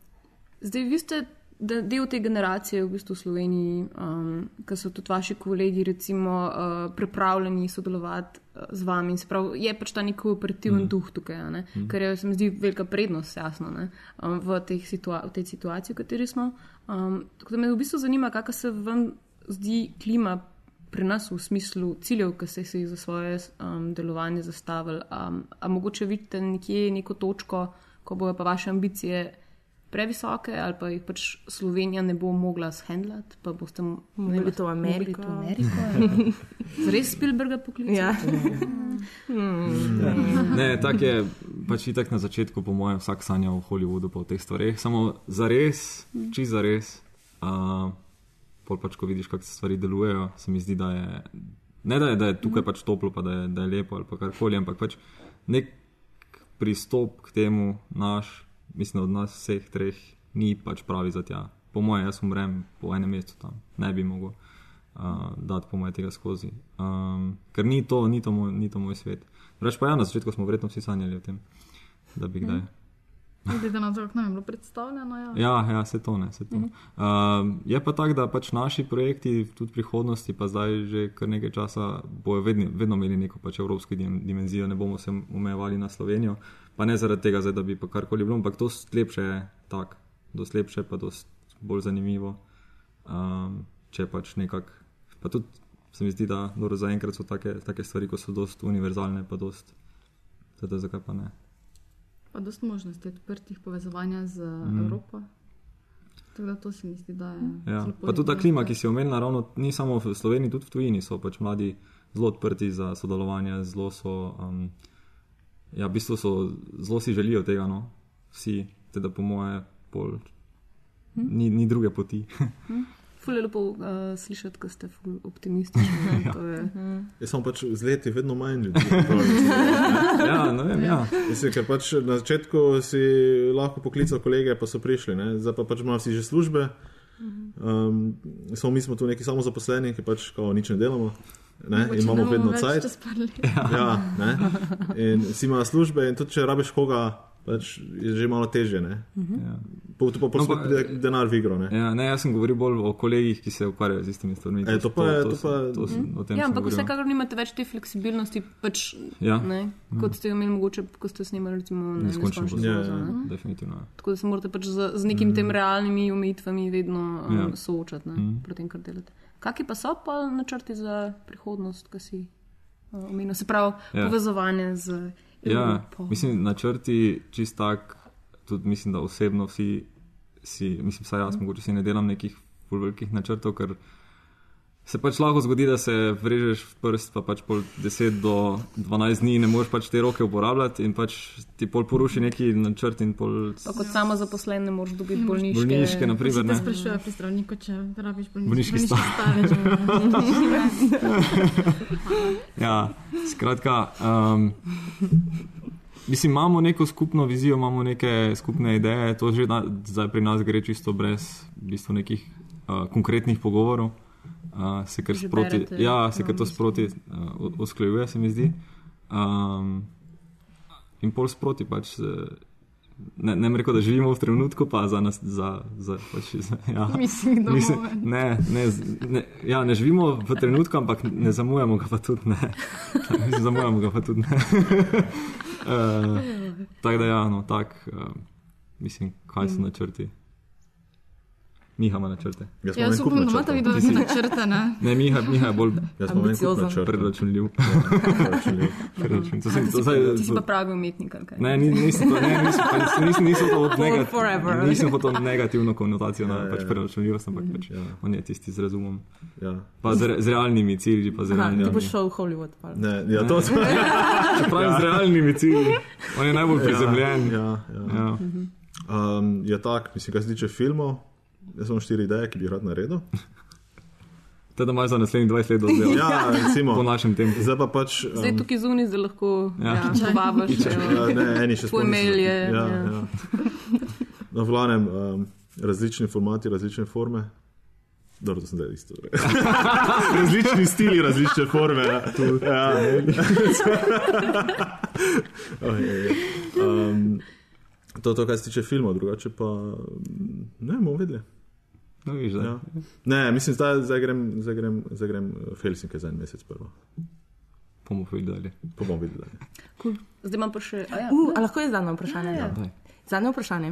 zdaj, vi ste de- del te generacije v bistvu v Sloveniji, um, ki so tudi vaši kolegi, recimo, uh, pripravljeni sodelovati uh, z vami. In se pravi, je pač ta nek operativen mm. duh tukaj, a ne? kar je, se mi zdi, velika prednost, jasno, ne? um, v, teh situa v tej situaciji, v kateri smo. Um, tako da me v bistvu zanima, kakšna se vam zdi klima. Pri nas v smislu ciljev, ki ste si jih za svoje um, delovanje zastavili, um, a mogoče vidite nekje neko točko, ko bojo pa vaše ambicije previsoke, ali pa jih pač Slovenija ne bo mogla shendlati, pa boste Mogli to v Ameriko. to Ameriko Zares Spielberga poklicati? Ja. Ne, tako je pač itak na začetku, po mojem, vsak sanja v Hollywoodu po teh stvareh. Samo za res, čist za res. Uh, pol pač, ko vidiš, kako se stvari delujejo, se mi zdi, da je. Ne da je, da je tukaj pač toplo, pa da je, da je lepo ali pa karkoli, ampak pač nek pristop k temu naš, mislim, od nas vseh treh, ni pač pravi za tja. Po mojem, jaz umrem po enem mestu tam, ne bi mogel. uh, dati po mojem tega skozi. Um, ker ni to, ni to, moj, ni to moj svet. Reč pa ja, na začetku smo verjetno vsi sanjali o tem, da bi kdaj. Glede na to, kako nam je bilo predstavljeno. Ja. Ja, ja, se to ne, se to. Uh -huh. uh, je pa tako, da pač naši projekti, tudi prihodnosti, pa zdaj že kar nekaj časa, bojo vedno, vedno imeli neko pač evropsko dim, dimenzijo, ne bomo se omejevali na Slovenijo. Pa ne zaradi tega, zdaj, da bi pa karkoli bilo, ampak to lepše je tako, dosti lepše, pa dosti bolj zanimivo. Um, če pač nekako. Pa tudi se mi zdi, da dobro, zaenkrat so take, take stvari, ko so dosti univerzalne, pa dosti. Teda zakaj pa ne? Pa dosti možnosti odprtih povezovanja z mm. Evropo. Tako da to se mi zdi, da je. Ja. Pa tudi ta klima, ki si omenila, ravno ni samo v Sloveniji, tudi v tujini so pač mladi zelo odprti za sodelovanje, zelo so. Um, ja, v bistvu so, zelo si želijo tega, no, vsi, teda po moje, pol, ni, ni druge poti. Ful je lepo uh, slišati, ko ste optimistični. to je- Jaz sem pač z leti vedno manj ljudi. ja, ne vem, ja. Mislim, ker pač na začetku si lahko poklical kolege, pa so prišli, ne? zdaj pa pač vsi že službe. Um, samo mi smo tu neki samozaposleni, ki pač kao, nič ne delamo. Ne? Mogoče imamo vedno cajt. Ja, ne? In vsi imajo službe, in tudi če rabiš koga, pač je že malo težje. Ne? ja. Po, to pa No, no, pa- pride denar v igro. Ne? ja ne, jaz sem govoril bolj o kolegih, ki se ukvarjajo z istimi stvarmi. E, to pa je- to sem- pa- to sem- o tem Ja, ampak govoril. vsekakor nimate več te fleksibilnosti, pač, Ja. ne, kot ste jo imeli mogoče, ko ste snimali recimo ne, Neskončno neskončno Ja, zvozo, ja. ne. Definitivno. ja. Tako da se morate pač z, z nekimi tem realnimi omejitvami vedno um, Ja. ja. soočati, ne, mm. pri tem, kar delate. Kakšni pa so pa načrti za prihodnost, ki si uh, omenil, se pravi Ja. ja. povezovanje z Ja, mislim, načrti čist tak, tudi mislim, da osebno vsi, si, mislim, vsaj jaz, mogoče si ne delam nekih velikih načrtov, ker se pač lahko zgodi, da se vrežeš v prst, pa pač pol 10 do 12 dni ne moreš pač te roke uporabljati in pač ti pol poruši neki načrt in pol. Pa kot samo zaposlen ne moreš dobiti bolniške. Bolniške, na primer, Vsi te ne. sprašujejo pri zdravniku, če rabiš bolniški Bolniški stalež. Ja, skratka, um, mislim, imamo neko skupno vizijo, imamo neke skupne ideje, to že na, zdaj pri nas gre čisto brez v bistvu nekih uh, konkretnih pogovorov. Uh, se kar Že sproti, berete ja, se kar to sproti uh, usklajuje, se mi zdi. Um, in pol sproti pač. Uh, Ne, ne rekel, da živimo v trenutku, pa za nas, za, za, pač, za, ja. Mislim, da Mislim, ne, ne, ne, ja, ne živimo v trenutku, ampak ne zamujamo ga pa tudi ne. Mislim, zamujamo ga pa tudi ne. uh, tako da, ja, no, tak, uh, mislim, kaj so načrti. Miha ima načrte. Jaz imam Jaz upam, da imate Ti si- načrte, ne? Ne, Miha, Miha je bolj preračunljiv. Ti si, pa, pravi umetnik? Ne, ni- nisem to, ne, nisem, pa nisem, nisem, to od negativno. forever. Nisem hotel negativno konotacijo na Ja, pač ja. preračunljivost, ampak pač Ja. on je tisti z razumom. Ja. Pa z, re- z realnimi cilji, pa z Aha, realnimi. ti boš šel v Hollywood. Pa. Ne, ja, to sem. Čeprav ja. z realnimi cilji. On je najbolj prizemljen. Ja. Ja, ja. Ja. Um, je tak, mislim, kar se tiče filmov. Jaz imam štiri ideje, ki bi jih rad naredil. Teda imaš za naslednjih 20 let dozdelati. Ja, recimo. Po našem tempu. Zdaj pa pač. Um, Zdaj tukaj zunaj, da lahko Ja. ja. ja, povabiš. Ja, ne, eni še Tvoj sploh niso mail je, Ja, ja. ja. No, v glavnem, um, različni formati, različne forme. Dobro, to sem zdaj isto. različni stili, različne forme. Ja. Ja. Oj, oj, oj. um, to, to, kar se tiče filmov, drugače pa mm, ne bomo videli. No, viš, da. Ja. Ne, mislim, zdaj, zdaj, grem, zdaj, grem, zdaj grem v Helsinki za en mesec prvo. Bomo videli. Pa bomo videli. Cool. Zdaj imam pa še. A ja, Uh, a lahko je zadnje vprašanje? Ja, ja. Zadnje vprašanje.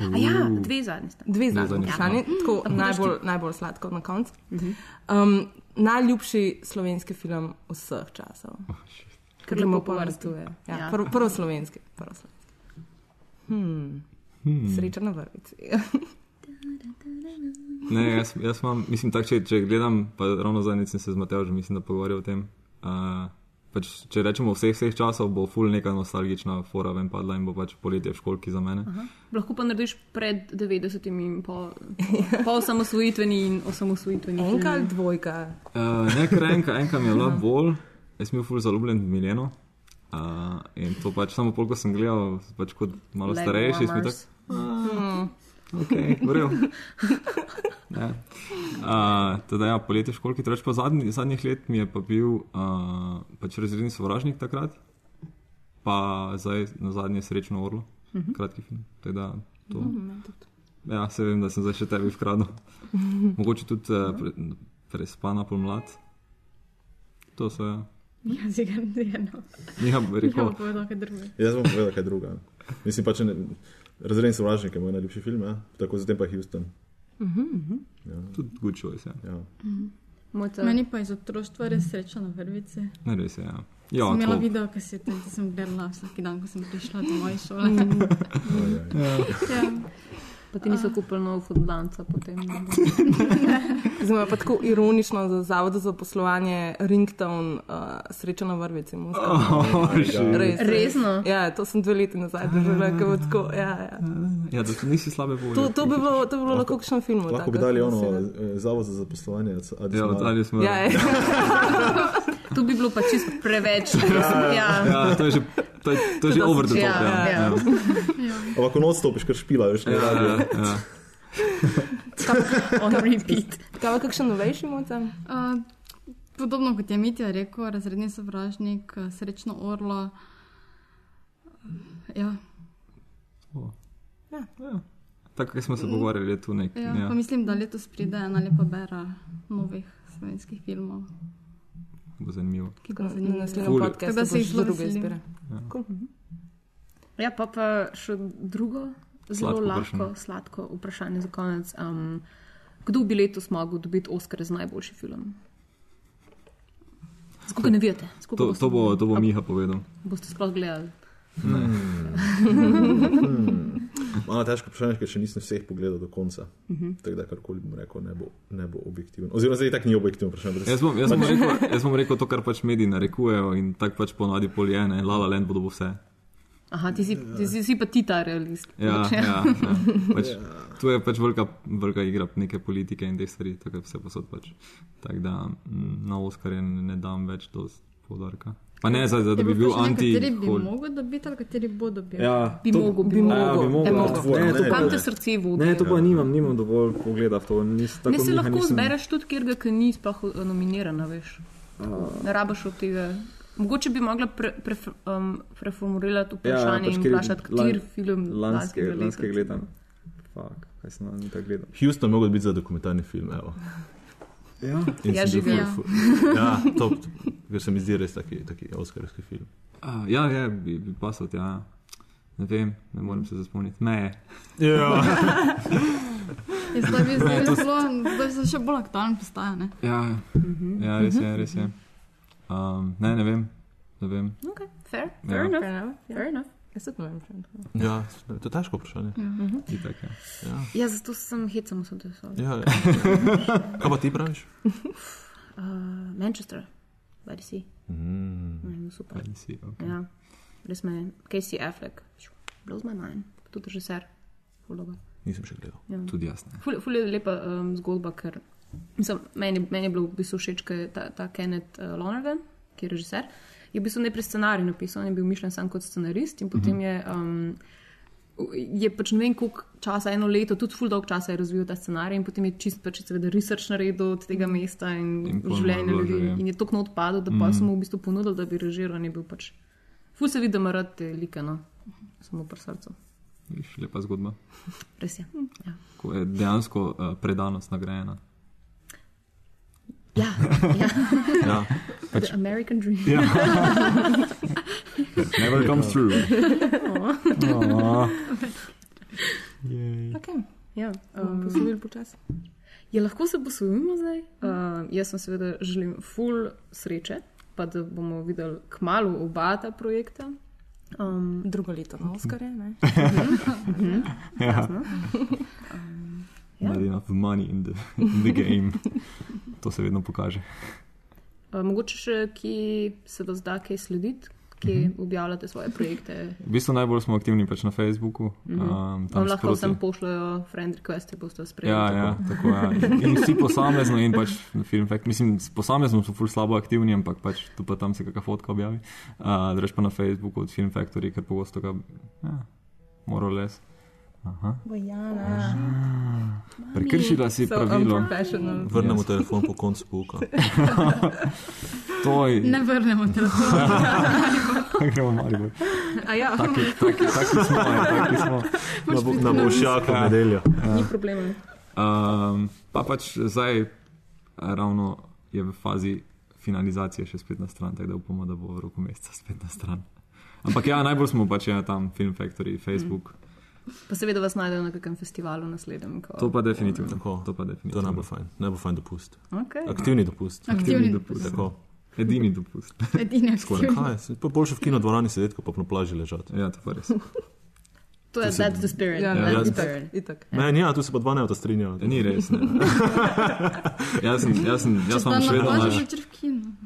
a ja dve zadnji sta. Dve zadnje zadnje vprašanje, tako najbolj, najbolj sladko na koncu. Um, najljubši slovenski film vseh časov. Ker Gremo lepo po vrsti. vrsti. Ja, Ja. prvo, prvo slovenski. Prvo slovenski. Hmm. Hmm. Sreča na vrvici. Ne, jaz, jaz imam, mislim, tak, če, če gledam, pa ravno zadnjič sem se z Matejo, mislim, da pogovarjal o tem. Uh, pač, če rečemo vseh, vseh časov, bo ful neka nostalgična fora ven padla in bo pač poletje v školki za mene. Aha. Lahko pa narediš pred 90-imi in po, po osamosvojitveni in osamosvojitveni. Enka ali dvojka? Uh, Nekaj enka, enka mi je bila bolj, jaz sem bil ful zaljubljen v Miljeno. Uh, in to pač samo polk sem gledal, pač kot malo Lego starejši, sem bil Warmers. tak. "Ah, Ok, vrel. Ne. Uh, teda ja, poletje školki, treč pa zadnji, zadnjih let mi je pa bil uh, pač razredni sovražnik takrat, pa zdaj na zadnje srečno orlo, uh -huh. kratki film. Teda, to, ja, se vem, da sem zdaj še tebi vkradil. Mogoče tudi uh, pre, prespana pomlad. To so ja. Ja, zigar, zigar. No. Ja, Ja, rekel. bom povedal kaj drugega. Jaz bom povedal kaj druga. Mislim pa, če ne. Razredni sovražnik je moj najljubši film, ja? tako zatem pa Houston. Tudi good choice. Ja. Ja. Mojca, Meni pa iz otroštva res sreča na vrvici. Ne, res je. Ja. Ja, Ja, sem imela video kasete in sem gledala vsak dan, ko sem prišla do moje šole. ja. Pa ti niso kupili nov fudlanca potem. Zdaj pa tako ironično za Zavod za poslovanje Ringtone uh, sreča na vrvici. Oh. Res. Resno? Ja, to sem dve leti nazaj doživela, ko bo tako. Ja, ja. Ja, da nisi slabe volje. To, to bi bilo, to bi bilo lahko v kakšnem filmu. Lahko bi dali ono, eh, zavod za zaposlovanje. Ja, dali smo. Ja, ja. To bi bilo pa čisto preveč. Ja, Ja, to je že, to je, to je že over the top. Ja, Ja, ja. Ja. Ampak ko odstopiš, kar špila, veš, ne Ja, radio. ja, ja. on repeat. Kaj pa kakšen novejši moca? Uh, podobno kot je Mitja rekel, razredni sovražnik, srečno orlo. Ja, Tako, kot smo se pogovarjali, je tu nek. ja. Ja. Pa mislim, da letos pride ena lepa bera novih slovenskih filmov, Bo zanimivo. ki ga Na zanimajo. naslednjem Ful. podkastu Tako da se jih zelo druge veselim. izbire. Ja, pa pa še drugo, zelo Sladko lahko, vprašanje. sladko vprašanje za konec. Um, kdo bi letos mogel dobiti Oscar za najboljši film? Skupaj ne veste, To, boste to, bo, to bo A Miha povedal. Boste sploh gledali. Malo težko vprašanje, ker še nisem vseh pogledal do konca. Uh -huh. Tako da karkoli bom rekel, ne bo, ne bo objektivno. Oziroma, zdaj tako ni objektivno vprašanje. Jaz bom, jaz, bom rekel, jaz bom rekel to, kar pač mediji narekujejo in tako pač ponadi poljene, lala len bodo bo vse. Aha, ti si, ti si, si pa ti ta realist. Ja, Pač, ja, ja. Pač, tu je pač velika, velika igra neke politike in te stvari, tako da vse posod pač. Tako da mm, na Oscarje ne, dam več dosti podarka. Pa ne, zdaj, da, da bi bil anti. Kateri bi hol- mogel dobiti, ali kateri bo dobil. Ja, Bi to- mogel, bi mogel. Ja, bi mogel. Ne, to ne, pa- Kam te srce vodi? Ne, to pa nimam, nimam dovolj pogleda v to. Nis, tako Ne se lahko nisem- zbereš tudi, kjer ga ni sploh eh, nominirana, veš. Ne rabaš od tega. Mogoče bi mogla pre, pre, um, preformulirati vprašanje pač in vprašati, kateri film lanske, lanskega lanske leta. gledam. Fuck, kaj sem na tak gledal. Houston mogel biti za dokumentarni film. Evo. Ja. In Ja, ful- ful- Ja, to, ker se mi zdi res taki, taki oskarski film. A, ja, ja, bi, bi pasal, ja. Ne vem, ne morem se zaspomniti. Meje. Ja. Ja, Zdaj bi zelo, zdaj se še bolj aktualen postaja. Ne? Ja, ja, res je, res je. Um, ne, ne vem. Ne vem. Okay, fair, Ja. fair enough. Fair enough, ja. Fair enough. Jaz tudi ne vem, če je to. ja, to je težko vprašanje. Itak, ja. Ja. Ja, zato sem hecam se to. Ja, ja. Kaj pa ti praviš? Uh, Manchester, by the sea. Mm. Mm, super. Kaj si, okay. Ja, res me je. Casey Affleck, blows my mind. Tudi režiser. Ful dober. Nisem še gledal. Ja. Tudi jasno. Ful, ful je lepa um, zgodba, ker mislim, meni, meni je bilo v bistvu všeč, ker je ta, ta Kenneth uh, Lonergan, ki je režiser, je v bistvu najprej scenarij napisal, on je bil mišljen sam kot scenarist in potem je. Um, Je pač ne vem, koliko časa, eno leto, tudi full dolg časa je razvil ta scenarij, in potem je čist pač seveda research naredil od tega mesta in, In malo ljudi. vložil, ja. In je tako not padel, da pa mm. so mu v bistvu ponudili, da bi režiral, in je bil pač. Ful se vidi, da ima rad te like, no, samo pri srcu. Lepa zgodba. Res je. Ja. Ko je dejansko uh, predanost nagrajena. Ja, ja. Ja. The American Dream. Ja. Never comes true. Okay. Ja, Um, um, Poslovil počasi. je lahko se poslovimo zdaj. Uh, jaz sem seveda želim full sreče, pa da bomo videli kmalo oba ta projekta. Um, Drugo leto na Oskarje, ne? Ja. Ja. Not enough money in the, in the game. To se vedno pokaže. uh, mogoče še, ki se da zdaj kaj slediti, ki Mhm. objavljate svoje projekte. V bistvu najbolj smo aktivni pač na Facebooku. Um, Vam tam lahko sproti- sem pošljajo friend requeste, boste sprejeli. Ja, tako. ja, tako je. Ja. In vsi posamezno, in pač film fact. Mislim, posamezno so ful slabo aktivni, ampak pač tu pa tam se kakšna fotka objavi. Uh, Drugač pa na Facebooku od Film Factory, ker pogosto ga, ja, more or less. Bojana. Prekršila si So pravilo. Vrnemo telefon po koncu pouka. To je. Ne vrnemo telefon. Gremo malo ja, Taki, taki, taki smo, ja, taki smo. Na, bo, na bošjaku v nedeljo. ni problema. Um, pa pač zdaj ravno je v fazi finalizacije še spet na stran, tako da upamo, da bo v roku meseca spet na stran. Ampak ja, najbolj smo pač ja, tam Film Factory, Facebook. Pa seveda vas najdejo na kakem festivalu naslednjem. Ko... To pa definitivno. Tako. To pa To je definitivno. najbolj fajn. Najbolj fajn dopust. Okay. Aktivni dopust. Aktivni dopust. Tako. Edini dopust. Edini Skoraj. aktivni. Kaj, je? pa boljše v kinodvorani sedeti, kot pa na plaži ležati. Ja, to pa res. To je that's the spirit. Ja, Ja, ne, ja, itak, itak. Ne, ja, tu se pa dva ne strinjajo. Ni res. Ne. jaz, sem, jaz, sem, jaz, imam še vedno naš,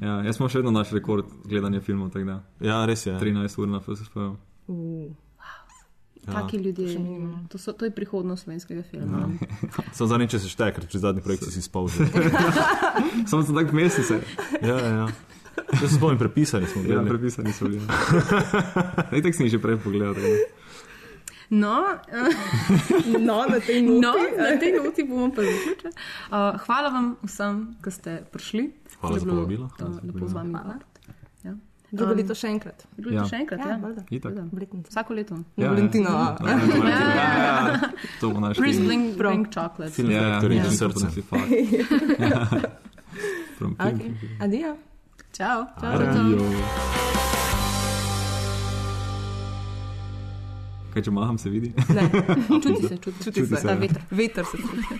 ja, jaz imam še vedno naš rekord gledanja filmov, tako da Ja, res je. 13 ur na FSF. Uh, Taki ljudje. To, so, to je prihodnost slovenskega filma. Sem zadnjič, če se šteje, ker pri zadnji projekciji si spal. že. Samo sem tak mesec, Ja, ja, ja. Jaz se spomnim, prepisani smo ja, bili. prepisani so bili. Tako sem jih že prej pogledal. No, uh, no, na tej noti. no, na tej noti bomo pa zaključili. Uh, hvala vam vsem, ki ste prišli. Hvala za bilo, povabilo. Lepo z vami govoriti. Ja. Drugo leto še enkrat. Drugo Ja. leto še enkrat, ja. valjda. Itak. Seveda. Obletnica. Vsako leto. Na Ja, Valentinova. Ja, ja, ja, ja. To bo naš Please film. bring, chocolates. Film Ja, ja, ja, srce. Ja. Okay. Adijo. Čau. Adijo. Kaj, če maham, se vidi? Ne, Čuti se, čuti čuti se. se. Ta veter. Veter se čuti.